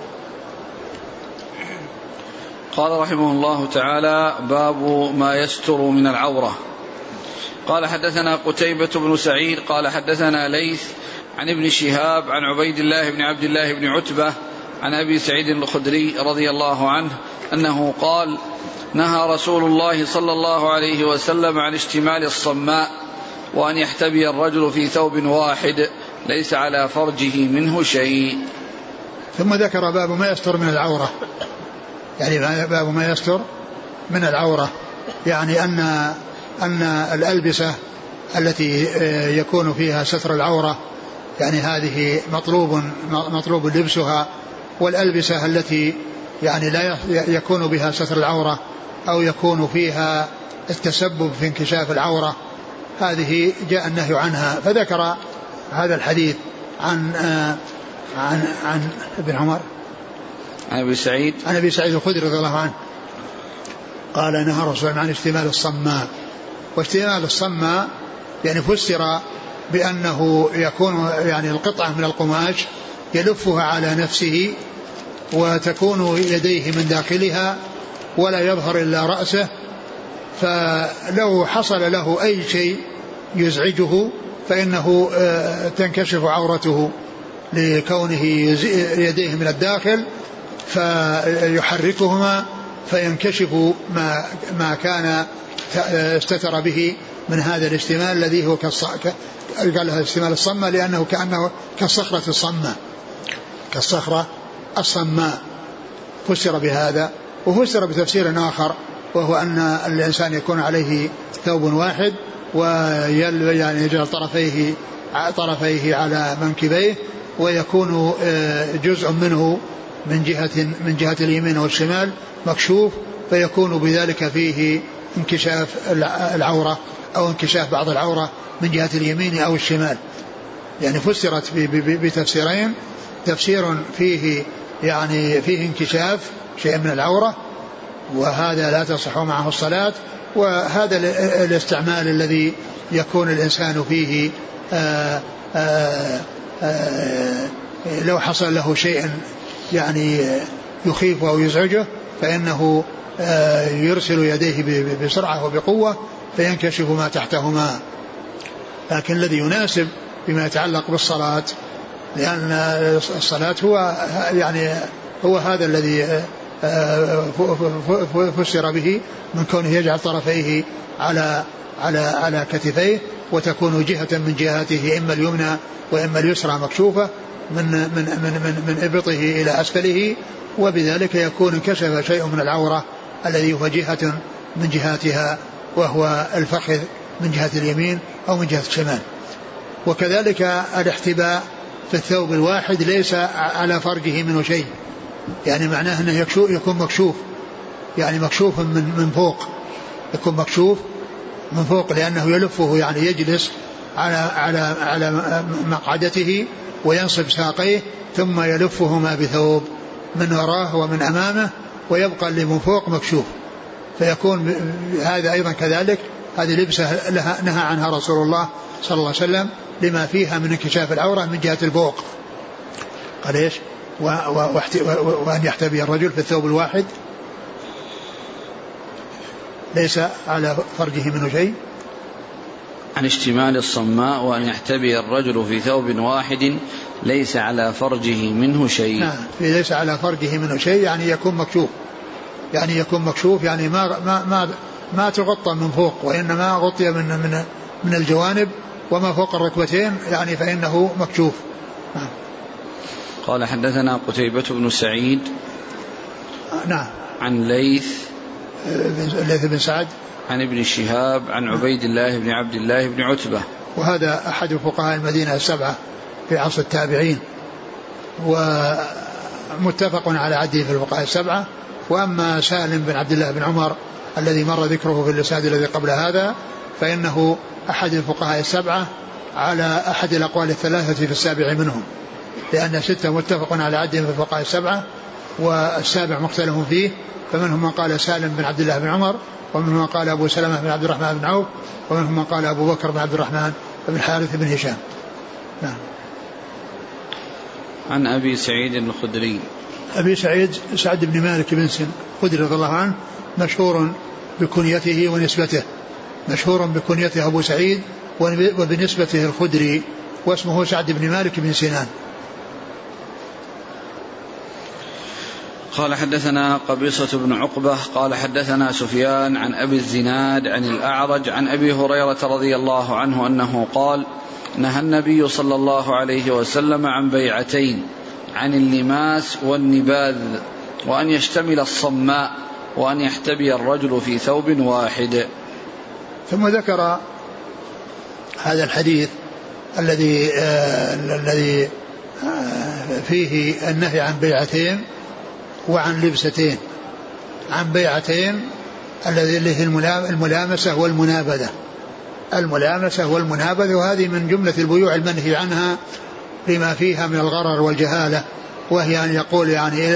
قال رحمه الله تعالى باب ما يستر من العورة. قال حدثنا قتيبة بن سعيد قال حدثنا ليث عن ابن شهاب عن عبيد الله بن عبد الله بن عتبة عن أبي سعيد الخدري رضي الله عنه أنه قال نهى رسول الله صلى الله عليه وسلم عن اشتمال الصماء وأن يحتبي الرجل في ثوب واحد ليس على فرجه منه شيء. ثم ذكر باب ما يستر من العورة. يعني باب ما يستر من العورة. يعني أن أن الألبسة التي آه، يكون فيها ستر العورة يعني هذه مطلوب مطلوب لبسها والألبسة التي يعني لا يكون بها ستر العورة أو يكون فيها التسبب في انكشاف العورة هذه جاء النهي عنها. فذكر هذا الحديث عن آه، عن عن ابن عمر. عن أبي سعيد. عن أبي سعيد الخدري رضي الله عنه. قال نهى رسول الله عن اشتمال الصماء واشتمال الصماء يعني فسر بأنه يكون يعني القطعة من القماش يلفها على نفسه وتكون يديه من داخلها ولا يظهر إلا رأسه فلو حصل له أي شيء يزعجه فإنه آه، تنكشف عورته لكونه يديه من الداخل فيحركهما فينكشف ما ما كان استتر به من هذا الاشتمال الذي هو قال لها اشتمال الصمة لأنه كأنه كالصخرة الصماء. كالصخرة الصماء. فسر بهذا وفسر بتفسير آخر وهو أن الإنسان يكون عليه ثوب واحد ويعني يجعل طرفيه طرفيه على منكبيه ويكون آه، جزء منه من جهة من جهة اليمين والشمال مكشوف فيكون بذلك فيه انكشاف العورة أو انكشاف بعض العورة من جهة اليمين أو الشمال. يعني فسرت بتفسيرين. تفسير فيه يعني فيه انكشاف شيء من العورة وهذا لا تصح معه الصلاة وهذا الاستعمال الذي يكون الإنسان فيه آآ آآ آآ لو حصل له شيء يعني يخيفه أو يزعجه فإنه يرسل يديه بسرعة وبقوة فينكشف ما تحتهما. لكن الذي يناسب بما يتعلق بالصلاة لأن الصلاة هو يعني هو هذا الذي آه، فسر به من كونه يجعل طرفيه على على على كتفيه وتكون جهة من جهاته إما اليمنى وإما اليسرى مكشوفة من من من من, من إبطه إلى أسفله وبذلك يكون انكشف شيء من العورة. الذي هو جهة من جهاتها وهو الفخذ من جهة اليمين أو من جهة الشمال. وكذلك الاحتباء في الثوب الواحد ليس على فرجه منه شيء. يعني معناه أنه يكون مكشوف. يعني مكشوف من من فوق. يكون مكشوف من فوق لأنه يلفه يعني يجلس على على على مقعدته وينصب ساقيه ثم يلفهما بثوب من وراه ومن أمامه ويبقى اللي من فوق مكشوف. فيكون هذا أيضا كذلك. هذه لبسة لها نهى عنها رسول الله صلى الله عليه وسلم لما فيها من انكشاف العورة من جهة الفوق قال إيش؟ وأن يحتبي الرجل في الثوب الواحد. ليس على فرجه منه شيء. عن اشتمال الصماء وأن يحتبي الرجل في ثوب واحد ليس على فرجه منه شيء. نعم ليس على فرجه منه شيء يعني يكون مكشوف. يعني يكون مكشوف يعني ما ما ما ما تغطى من فوق وإنما غطي من من من الجوانب وما فوق الركبتين يعني فإنه مكشوف. نعم. قال حدثنا قتيبة بن سعيد نعم. عن ليث ليث بن سعد. عن ابن شهاب عن عبيد الله بن عبد الله بن عتبة. وهذا أحد فقهاء المدينة السبعة. في عصر التابعين ومتفق على عده في الفقهاء السبعة. وأما سالم بن عبد الله بن عمر الذي مر ذكره في الإسناد الذي قبل هذا فإنه أحد الفقهاء السبعة على أحد الأقوال الثلاثة في السابع منهم. لأن ستة متفق على عدهم في الفقهاء السبعة والسابع مختلف فيه. فمنهم من قال سالم بن عبد الله بن عمر ومنهم من قال أبو سلمة بن عبد الرحمن بن عوف ومنهم من قال أبو بكر بن عبد الرحمن بن حارث بن هشام. نعم. عن أبي سعيد الخدري. أبي سعيد سعد بن مالك بن سن خدري رضي الله عنه مشهور بكنيته ونسبته. مشهور بكنيته أبو سعيد وبنسبته الخدري واسمه سعد بن مالك بن سنان. قال حدثنا قبيصة بن عقبة قال حدثنا سفيان عن أبي الزناد عن الأعرج عن أبي هريرة رضي الله عنه أنه قال نهى النبي صلى الله عليه وسلم عن بيعتين عن اللماس والنباذ وأن يشتمل الصماء وأن يحتبي الرجل في ثوب واحد. ثم ذكر هذا الحديث الذي آه الذي آه فيه النهي عن بيعتين وعن لبستين. عن بيعتين الذي اللي هي الملامسة والمنابذة. الملامسة والمنابذة وهذه من جملة البيوع المنهي عنها لما فيها من الغرر والجهالة وهي أن يقول يعني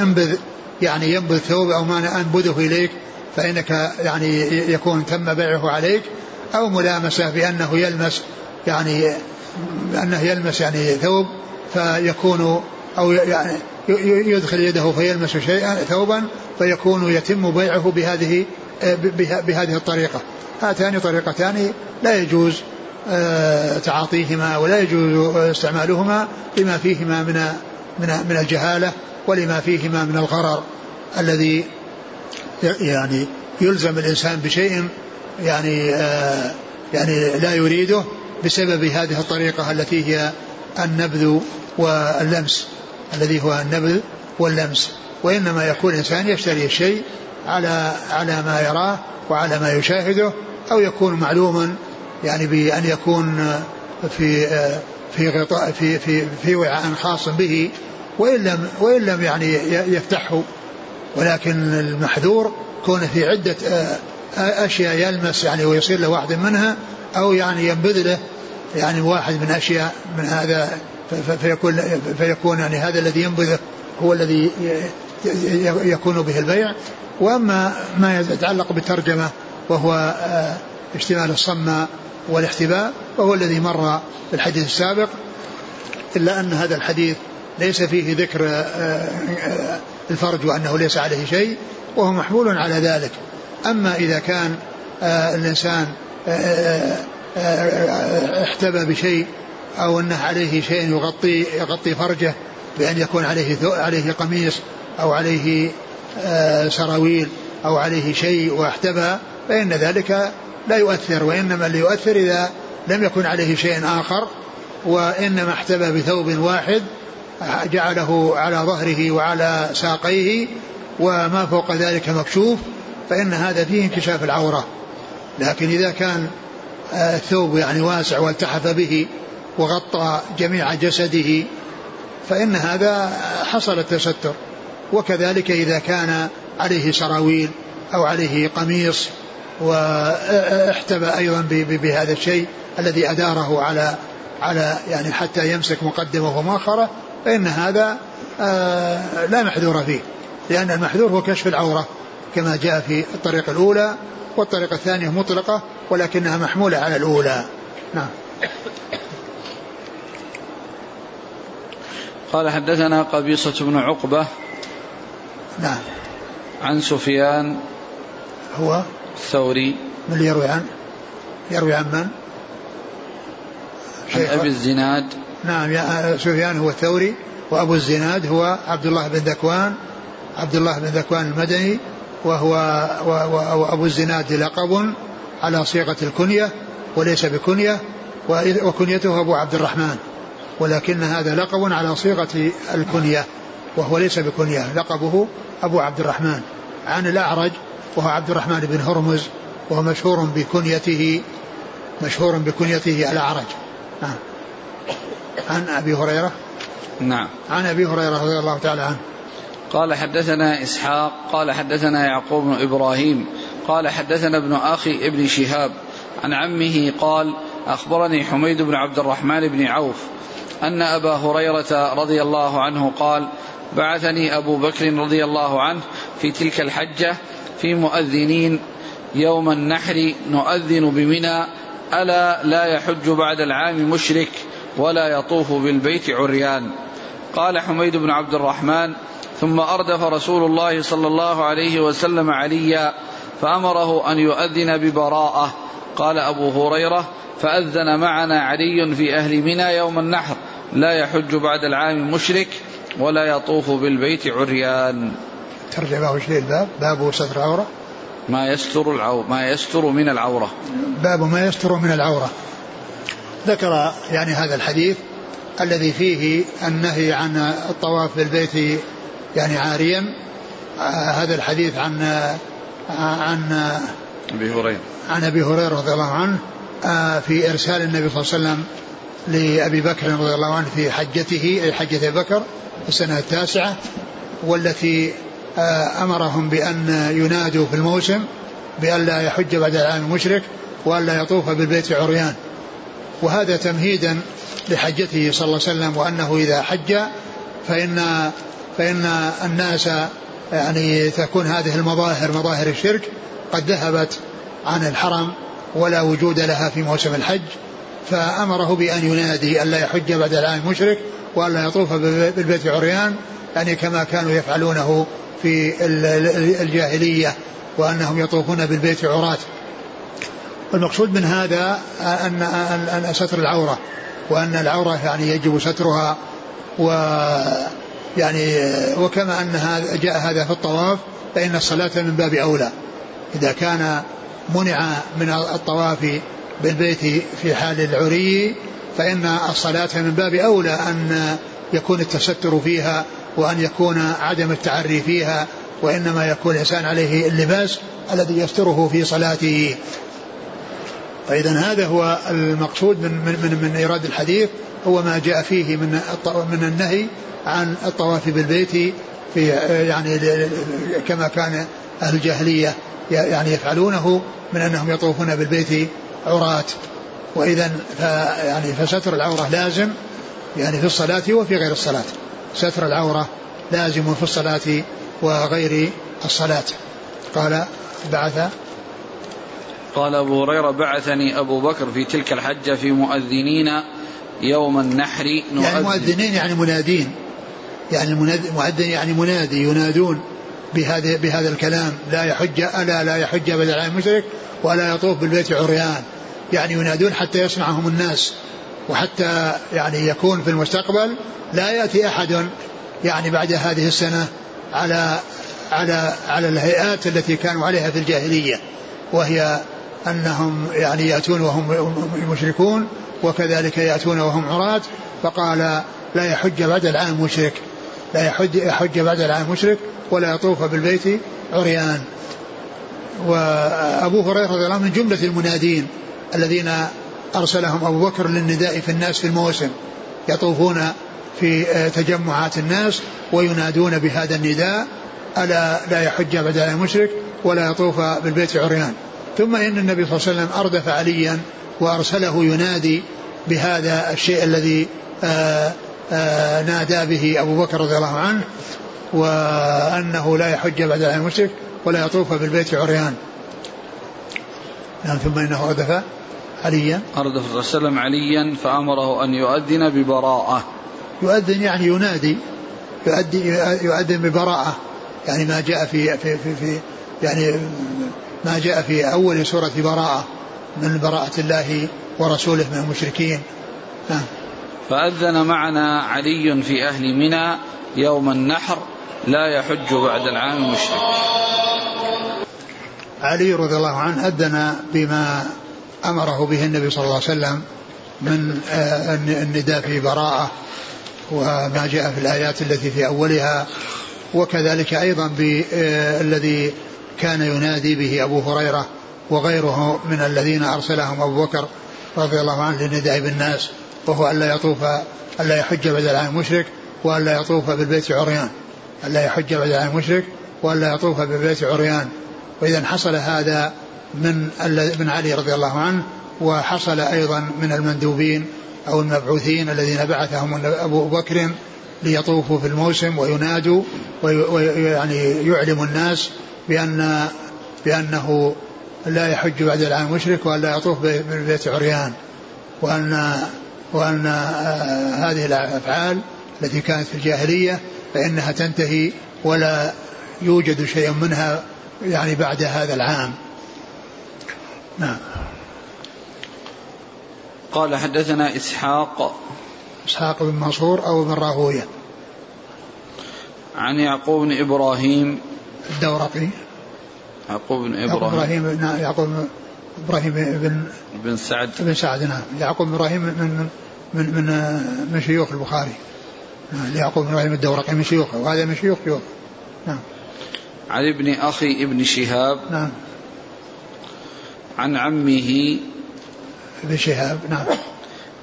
انبذ يعني ينبذ ثوب أو ما أنبذه إليك فإنك يعني يكون تم بيعه عليك أو ملامسة بأنه يلمس يعني أنه يلمس يعني ثوب فيكون أو يعني يدخل يده فيلمس شيئا ثوبا فيكون يتم بيعه بهذه بهذه الطريقة. هاتان طريقتان لا يجوز آه، تعاطيهما ولا يجوز استعمالهما لما فيهما من من من الجهالة ولما فيهما من الغرر الذي يعني يلزم الإنسان بشيء يعني آه، يعني لا يريده بسبب هذه الطريقة التي هي النبذ واللمس الذي هو النبذ واللمس. وإنما يكون الإنسان يشتري الشيء على على ما يراه وعلى ما يشاهده أو يكون معلوما يعني بأن يكون في في غطاء في في في وعاء خاص به وإن لم وإن لم يعني يفتحه. ولكن المحذور كون في عدة أشياء يلمس يعني ويصير له واحد منها أو يعني ينبذ له يعني واحد من أشياء من هذا فيكون فيكون يعني هذا الذي ينبذه هو الذي يكون به البيع. وأما ما يتعلق بالترجمة وهو آه، اشتمال الصمة والاحتباء وهو الذي مر في الحديث السابق إلا أن هذا الحديث ليس فيه ذكر آه، آه، الفرج وأنه ليس عليه شيء وهو محمول على ذلك. أما إذا كان الإنسان احتبى بشيء أو أنه عليه شيء يغطي يغطي فرجه بأن يكون عليه عليه قميص أو عليه آه، سراويل أو عليه شيء واحتبى فإن ذلك لا يؤثر وإنما اللي يؤثر إذا لم يكن عليه شيء آخر وإنما احتبى بثوب واحد جعله على ظهره وعلى ساقيه وما فوق ذلك مكشوف فإن هذا فيه انكشاف العورة. لكن إذا كان آه، الثوب يعني واسع والتحف به وغطى جميع جسده فإن هذا حصل التستر. وكذلك إذا كان عليه سراويل أو عليه قميص واحتبى أيضا بهذا الشيء الذي أداره على على يعني حتى يمسك مقدمة ومؤخرة فإن هذا آه، لا محذور فيه لأن المحذور هو كشف العورة كما جاء في الطريقة الأولى والطريقة الثانية مطلقة ولكنها محمولة على الأولى. نعم. قال حدثنا قبيصة بن عقبة نعم. عن سفيان هو الثوري. من اللي يروي عن يروي عن من؟ عن أبي الزناد. نعم يا سفيان هو الثوري وأبو الزناد هو عبد الله بن ذكوان عبد الله بن ذكوان المدني وهو وأبو الزناد لقب على صيغة الكنية وليس بكنية وكنيته أبو عبد الرحمن ولكن هذا لقب على صيغة الكنية. وهو ليس بكنية لقبه أبو عبد الرحمن. عن الأعرج وهو عبد الرحمن بن هرمز وهو مشهور بكنيته مشهور بكنيته الأعرج. نعم عن أبي هريرة. نعم. عن أبي هريرة رضي الله تعالى عنه. قال حدثنا إسحاق قال حدثنا يعقوب بن إبراهيم قال حدثنا ابن أخي ابن شهاب. عن عمه قال أخبرني حميد بن عبد الرحمن بن عوف أن أبا هريرة رضي الله عنه قال بعثني أبو بكر رضي الله عنه في تلك الحجة في مؤذنين يوم النحر نؤذن بمنى ألا لا يحج بعد العام مشرك ولا يطوف بالبيت عريان. قال حميد بن عبد الرحمن ثم أردف رسول الله صلى الله عليه وسلم عليا فأمره أن يؤذن ببراءة. قال أبو هريرة فأذن معنا علي في أهل منى يوم النحر لا يحج بعد العام مشرك ولا يطوف بالبيت عريان. ترجمة وش الباب باب ستر العورة. ما يستر العورة ما يستر من العورة. باب ما يستر من العورة. ذكر يعني هذا الحديث الذي فيه النهي عن الطواف بالبيت يعني عاريا. آه، هذا الحديث عن عن أبي هريرة. عن أبي هريرة رضي الله عنه آه، في إرسال النبي صلى الله عليه وسلم لأبي بكر رضي الله عنه في حجته أي حجة أبي بكر. في السنة التاسعه والتي آه، أمرهم بأن ينادوا في الموسم بأن لا يحج بعد العام المشرك وأن لا يطوف بالبيت عريان. وهذا تمهيدا لحجته صلى الله عليه وسلم وأنه إذا حج فإن فإن الناس يعني تكون هذه المظاهر مظاهر الشرك قد ذهبت عن الحرم ولا وجود لها في موسم الحج. فأمره بأن ينادي أن لا يحج بعد العام المشرك وأن لا يطوف بالبيت عريان يعني كما كانوا يفعلونه في الجاهلية وأنهم يطوفون بالبيت عراة. والمقصود من هذا أن أن ستر العورة وأن العورة يعني يجب سترها و يعني وكما أن هذا جاء هذا في الطواف فإن الصلاة من باب أولى. إذا كان منع من الطواف بالبيت في حال العري فإن الصلاة من باب أولى أن يكون التستر فيها وأن يكون عدم التعري فيها وإنما يكون الإنسان عليه اللباس الذي يستره في صلاته. فإذا هذا هو المقصود من من من, من إيراد الحديث هو ما جاء فيه من من النهي عن الطواف بالبيت في يعني كما كان أهل الجاهلية يعني يفعلونه من أنهم يطوفون بالبيت عراة. وإذا يعني فستر العورة لازم يعني في الصلاة وفي غير الصلاة. ستر العورة لازم في الصلاة وغير الصلاة. قال بعث قال أبو هريرة بعثني أبو بكر في تلك الحجة في مؤذنين يوم النحر نؤذن. يعني مؤذنين يعني منادين. يعني المؤذن يعني منادي ينادون بهذا بهذا الكلام. لا يحج الا لا يحج بدل المشرك ولا يطوف بالبيت عريان. يعني ينادون حتى يسمعهم الناس وحتى يعني يكون في المستقبل لا يأتي أحد يعني بعد هذه السنة على على على الهيئات التي كانوا عليها في الجاهلية وهي أنهم يعني يأتون وهم مشركون وكذلك يأتون وهم عراة فقال لا يحج بعد العام مشرك لا يحج يحج بعد العام مشرك ولا يطوف بالبيت عريان. وأبو هريرة رضي الله عنه من جملة المنادين الذين أرسلهم أبو بكر للنداء في الناس في الموسم يطوفون في تجمعات الناس وينادون بهذا النداء ألا لا يحج بدل المشرك ولا يطوف بالبيت عريان. ثم إن النبي صلى الله عليه وسلم أردف عليا وأرسله ينادي بهذا الشيء الذي آآ آآ نادى به أبو بكر رضي الله عنه وأنه لا يحج بدل المشرك ولا يطوف بالبيت عريان. نعم ثم إنه أردف. عليا؟ أردف صلى الله عليه وسلم عليا فأمره أن يؤذن ببراءة. يؤذن يعني ينادي يؤذن ببراءة. يعني ما جاء في في في, في يعني ما جاء في أول سورة براءة من براءة الله ورسوله من المشركين. نعم فأذن معنا علي في أهل منى يوم النحر لا يحج بعد العام المشرك. علي رضي الله عنه أذن بما أمره به النبي صلى الله عليه وسلم من آه، النداء في براءة وما جاء في الآيات التي في أولها وكذلك أيضا بالذي كان ينادي به أبو هريرة وغيره من الذين أرسلهم أبو بكر رضي الله عنه للنداء بالناس وهو ألا يطوف ألا يحج بعد العام مشرك وألا يطوف بالبيت عريان. ألا يحج بعد العام مشرك وألا يطوف بالبيت عريان. وإذا حصل هذا من من علي رضي الله عنه وحصل أيضا من المندوبين أو المبعوثين الذين بعثهم أبو بكر ليطوفوا في الموسم وينادوا ويعني يعلم الناس بأن بأنه لا يحج بعد العام مشرك وأن لا يطوف بالبيت عريان وأن وأن هذه الأفعال التي كانت في الجاهلية فإنها تنتهي ولا يوجد شيء منها يعني بعد هذا العام. نعم. قال حدثنا إسحاق. إسحاق بن منصور أو بن راهوية. عن يعقوب بن إبراهيم. الدورقي. يعقوب بن إبراهيم. إبراهيم يعقوب إبراهيم بن بن سعد. بن سعد نعم. يعقوب بن إبراهيم من من من من شيوخ البخاري. يعقوب بن إبراهيم الدورقي من شيوخه وهذا من شيوخ شيوخ نعم. عن ابن أخي ابن شهاب. نعم. عن عمه ابن شهاب نعم.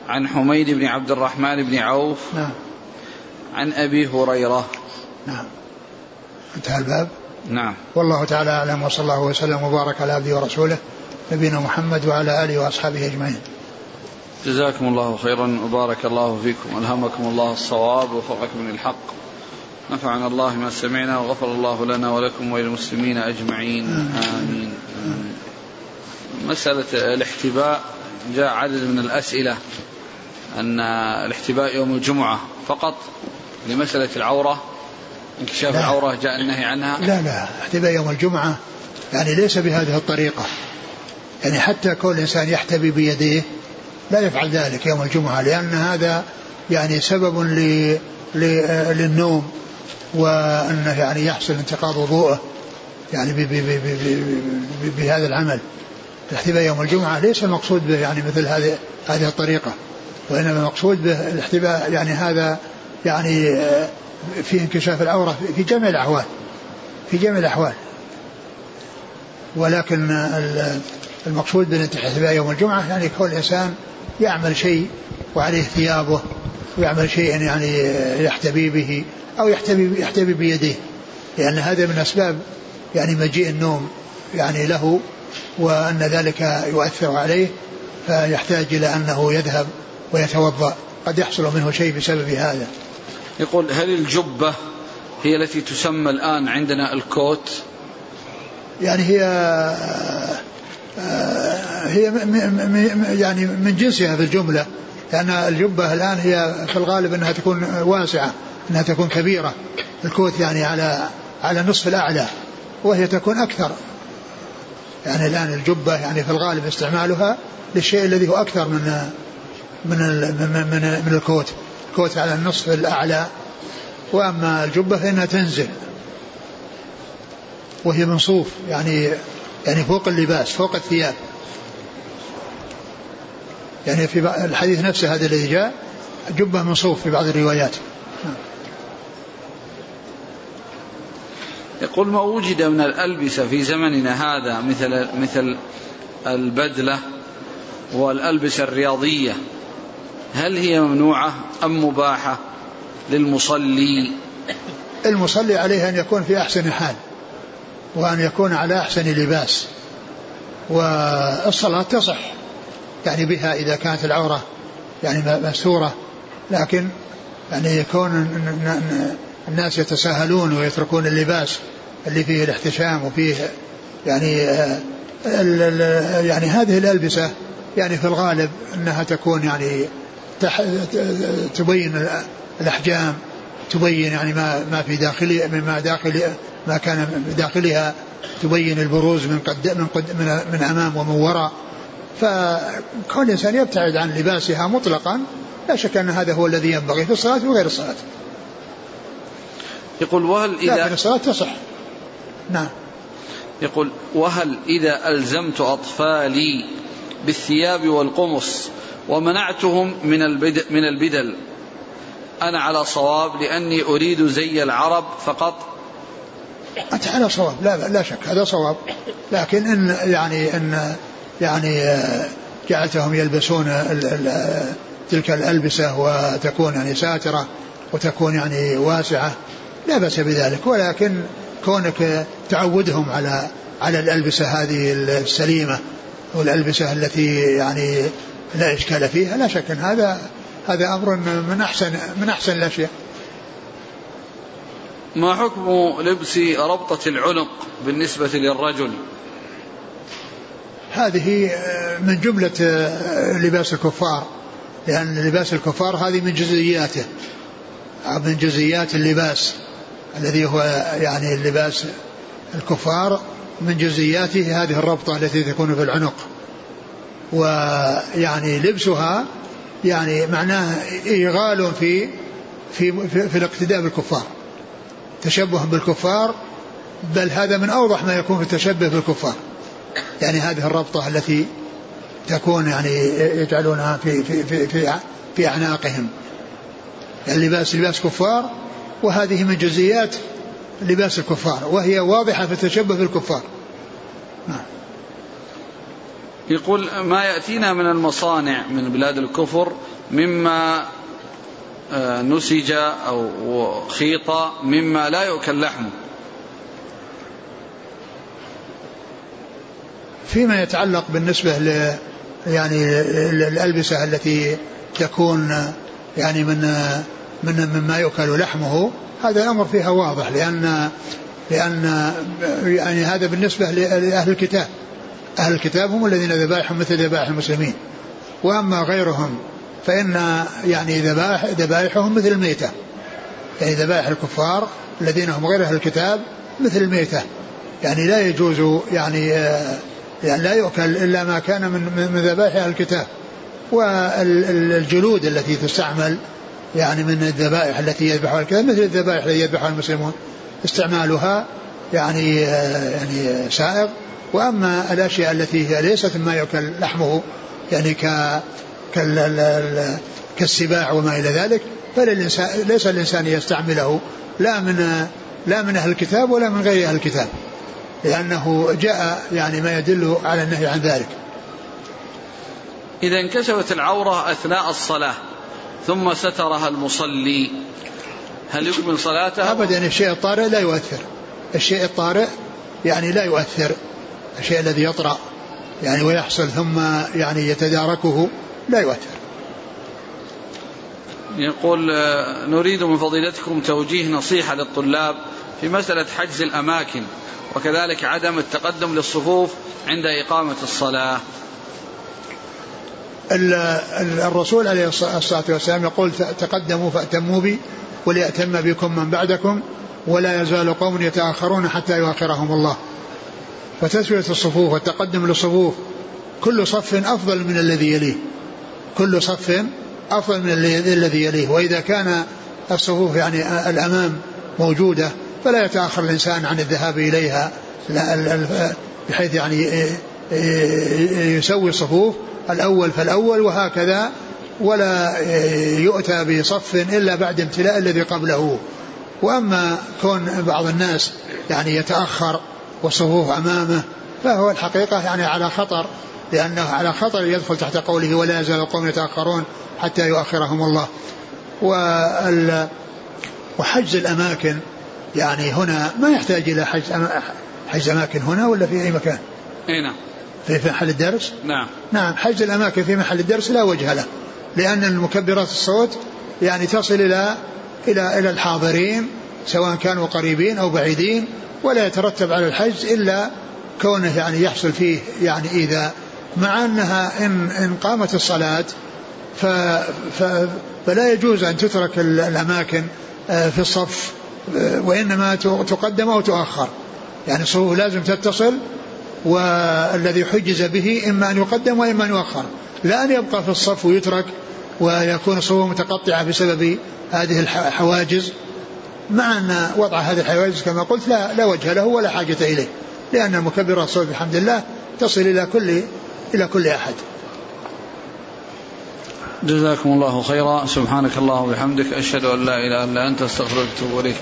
عن حميد بن عبد الرحمن بن عوف نعم. عن أبي هريرة. نعم. انتهى الباب. نعم. والله تعالى أعلم وصلى الله وسلم وبارك على عبده ورسوله نبينا محمد وعلى آله وأصحابه أجمعين. جزاكم الله خيرا وبارك الله فيكم ألهمكم الله الصواب ووفقكم للحق. نفعنا الله ما سمعنا وغفر الله لنا ولكم وللمسلمين أجمعين. آمين, آمين. مسألة الاحتباء جاء عدد من الأسئلة أن الاحتباء يوم الجمعة فقط لمسألة العورة. انكشاف لا. العورة جاء النهي عنها. لا لا. احتباء يوم الجمعة يعني ليس بهذه الطريقة. يعني حتى كل إنسان يحتبي بيديه لا يفعل ذلك يوم الجمعة لأن هذا يعني سبب ل... ل... للنوم وأنه يعني يحصل انتقاض وضوءه يعني ب... ب... ب... ب... بهذا العمل. الاحتباء يوم الجمعة ليس المقصود به يعني مثل هذه هذه الطريقة وإنما المقصود به الاحتباء يعني هذا يعني في انكشاف العورة في جميع الأحوال في جميع الأحوال. ولكن المقصود بالاحتفاء يوم الجمعة يعني كل إنسان يعمل شيء وعليه ثيابه ويعمل شيئا يعني يحتبي به أو يحتبي يحتبي بيديه لأن هذا من أسباب يعني مجيء النوم يعني له وأن ذلك يؤثر عليه فيحتاج إلى أنه يذهب ويتوضأ. قد يحصل منه شيء بسبب هذا. يقول هل الجبة هي التي تسمى الآن عندنا الكوت؟ يعني هي هي يعني من جنسها في الجملة لأن الجبة الآن هي في الغالب أنها تكون واسعة أنها تكون كبيرة. الكوت يعني على على نصف الأعلى وهي تكون أكثر. يعني الآن الجبة يعني في الغالب استعمالها للشيء الذي هو أكثر من من من, من, من الكوت. الكوت على النصف الأعلى. وأما الجبة فإنها تنزل. وهي من صوف يعني يعني فوق اللباس فوق الثياب. يعني في الحديث نفسه هذا الذي جاء جبة من صوف في بعض الروايات. يقول ما وجد من الألبسة في زمننا هذا مثل مثل البدلة والألبسة الرياضية. هل هي ممنوعة أم مباحة للمصلي؟ المصلي عليه أن يكون في أحسن حال وأن يكون على أحسن لباس. والصلاة تصح يعني بها إذا كانت العورة يعني مستورة لكن يعني يكون الناس يتساهلون ويتركون اللباس اللي فيه الاحتشام وفيه يعني يعني هذه الألبسة يعني في الغالب أنها تكون يعني تبين الأحجام تبين يعني ما ما في داخل ما داخل ما كان بداخلها تبين البروز من قد من قد من, من أمام ومن وراء فكون الإنسان يبتعد عن لباسها مطلقا لا شك أن هذا هو الذي ينبغي في الصلاة وغير الصلاة. يقول وهل اذا لكن الصلاة تصح. نعم. يقول وهل إذا ألزمت أطفالي بالثياب والقمص ومنعتهم من البدل من البدل أنا على صواب لأني أريد زي العرب فقط أنت على صواب لا لا شك هذا صواب لكن إن يعني إن يعني آه، جعلتهم يلبسون ال ال تلك الألبسة وتكون يعني ساترة وتكون يعني واسعة لا بأس بذلك ولكن كونك تعودهم على على الألبسة هذه السليمة والألبسة التي يعني لا إشكال فيها لا شك أن هذا هذا أمر من أحسن من أحسن الأشياء. ما حكم لبس ربطة العنق بالنسبة للرجل؟ هذه من جملة لباس الكفار لأن لباس الكفار هذه من جزئياته من جزئيات اللباس. الذي هو يعني اللباس الكفار من جزئياته هذه الربطة التي تكون في العنق. ويعني لبسها يعني معناه إيغال في في في, الاقتداء بالكفار. تشبه بالكفار بل هذا من أوضح ما يكون في التشبه بالكفار. يعني هذه الربطة التي تكون يعني يجعلونها في في في في, في أعناقهم. اللباس لباس كفار وهذه من جزئيات لباس الكفار وهي واضحة في التشبه بالكفار. نعم. يقول ما يأتينا من المصانع من بلاد الكفر مما آه، نسج أو خيط مما لا يؤكل لحمه فيما يتعلق بالنسبة ل يعني الألبسة التي تكون يعني من من مما يؤكل لحمه هذا الأمر فيها واضح لأن لأن يعني هذا بالنسبة لأهل الكتاب. أهل الكتاب هم الذين ذبائحهم مثل ذبائح المسلمين. وأما غيرهم فإن يعني ذبائح ذبائحهم مثل الميتة. يعني ذبائح الكفار الذين هم غير أهل الكتاب مثل الميتة. يعني لا يجوز يعني يعني لا يؤكل إلا ما كان من من ذبائح أهل الكتاب. والجلود التي تستعمل يعني من الذبائح التي يذبحها الكتاب مثل الذبائح التي يذبحها المسلمون. استعمالها يعني يعني سائغ. وأما الأشياء التي هي ليست مما يؤكل لحمه يعني ك كالسباع وما إلى ذلك فللإنسان ليس الإنسان يستعمله لا من لا من أهل الكتاب ولا من غير أهل الكتاب لأنه جاء يعني ما يدل على النهي عن ذلك. إذا انكشفت العورة أثناء الصلاة. ثم سترها المصلي. هل يكمل صلاته؟ ابدا الشيء الطارئ لا يؤثر. الشيء الطارئ يعني لا يؤثر. الشيء الذي يطرأ يعني ويحصل ثم يعني يتداركه لا يؤثر. يقول آه، نريد من فضيلتكم توجيه نصيحة للطلاب في مسألة حجز الأماكن وكذلك عدم التقدم للصفوف عند إقامة الصلاة. الرسول عليه الصلاة والسلام يقول تقدموا فأتموا بي وليأتم بكم من بعدكم ولا يزال قوم يتأخرون حتى يؤخرهم الله. فتسوية الصفوف والتقدم للصفوف كل صف أفضل من الذي يليه. كل صف أفضل من الذي يليه. وإذا كان الصفوف يعني الأمام موجودة فلا يتأخر الإنسان عن الذهاب إليها. بحيث يعني يسوي الصفوف الأول فالأول وهكذا ولا يؤتى بصف إلا بعد امتلاء الذي قبله. وأما كون بعض الناس يعني يتأخر والصفوف أمامه فهو الحقيقة يعني على خطر لأنه على خطر يدخل تحت قوله ولا يزال القوم يتأخرون حتى يؤخرهم الله. وحجز الأماكن يعني هنا ما يحتاج إلى حجز حجز أماكن هنا ولا في أي مكان؟ أي نعم. في محل الدرس؟ نعم. نعم حجز الأماكن في محل الدرس لا وجه له لأن المكبرات الصوت يعني تصل إلى إلى إلى الحاضرين سواء كانوا قريبين أو بعيدين ولا يترتب على الحج إلا كونه يعني يحصل فيه يعني إذا مع أنها إن, إن قامت الصلاة ف ف فلا يجوز أن تترك الأماكن آه، في الصف آه، وإنما تقدم أو تؤخر. يعني الصفوف لازم تتصل والذي حجز به إما أن يقدم وإما أن يؤخر. لا أن يبقى في الصف ويترك ويكون الصفوف متقطعة بسبب هذه الحواجز. مع أن وضع هذه الحواجز كما قلت لا, لا وجه له ولا حاجة إليه. لأن المكبرات الصوت بحمد الله تصل إلى كل إلى كل أحد. جزاكم الله خيرا. سبحانك اللهم وبحمدك أشهد أن لا إله إلا أنت أستغفرك وأتوب إليك.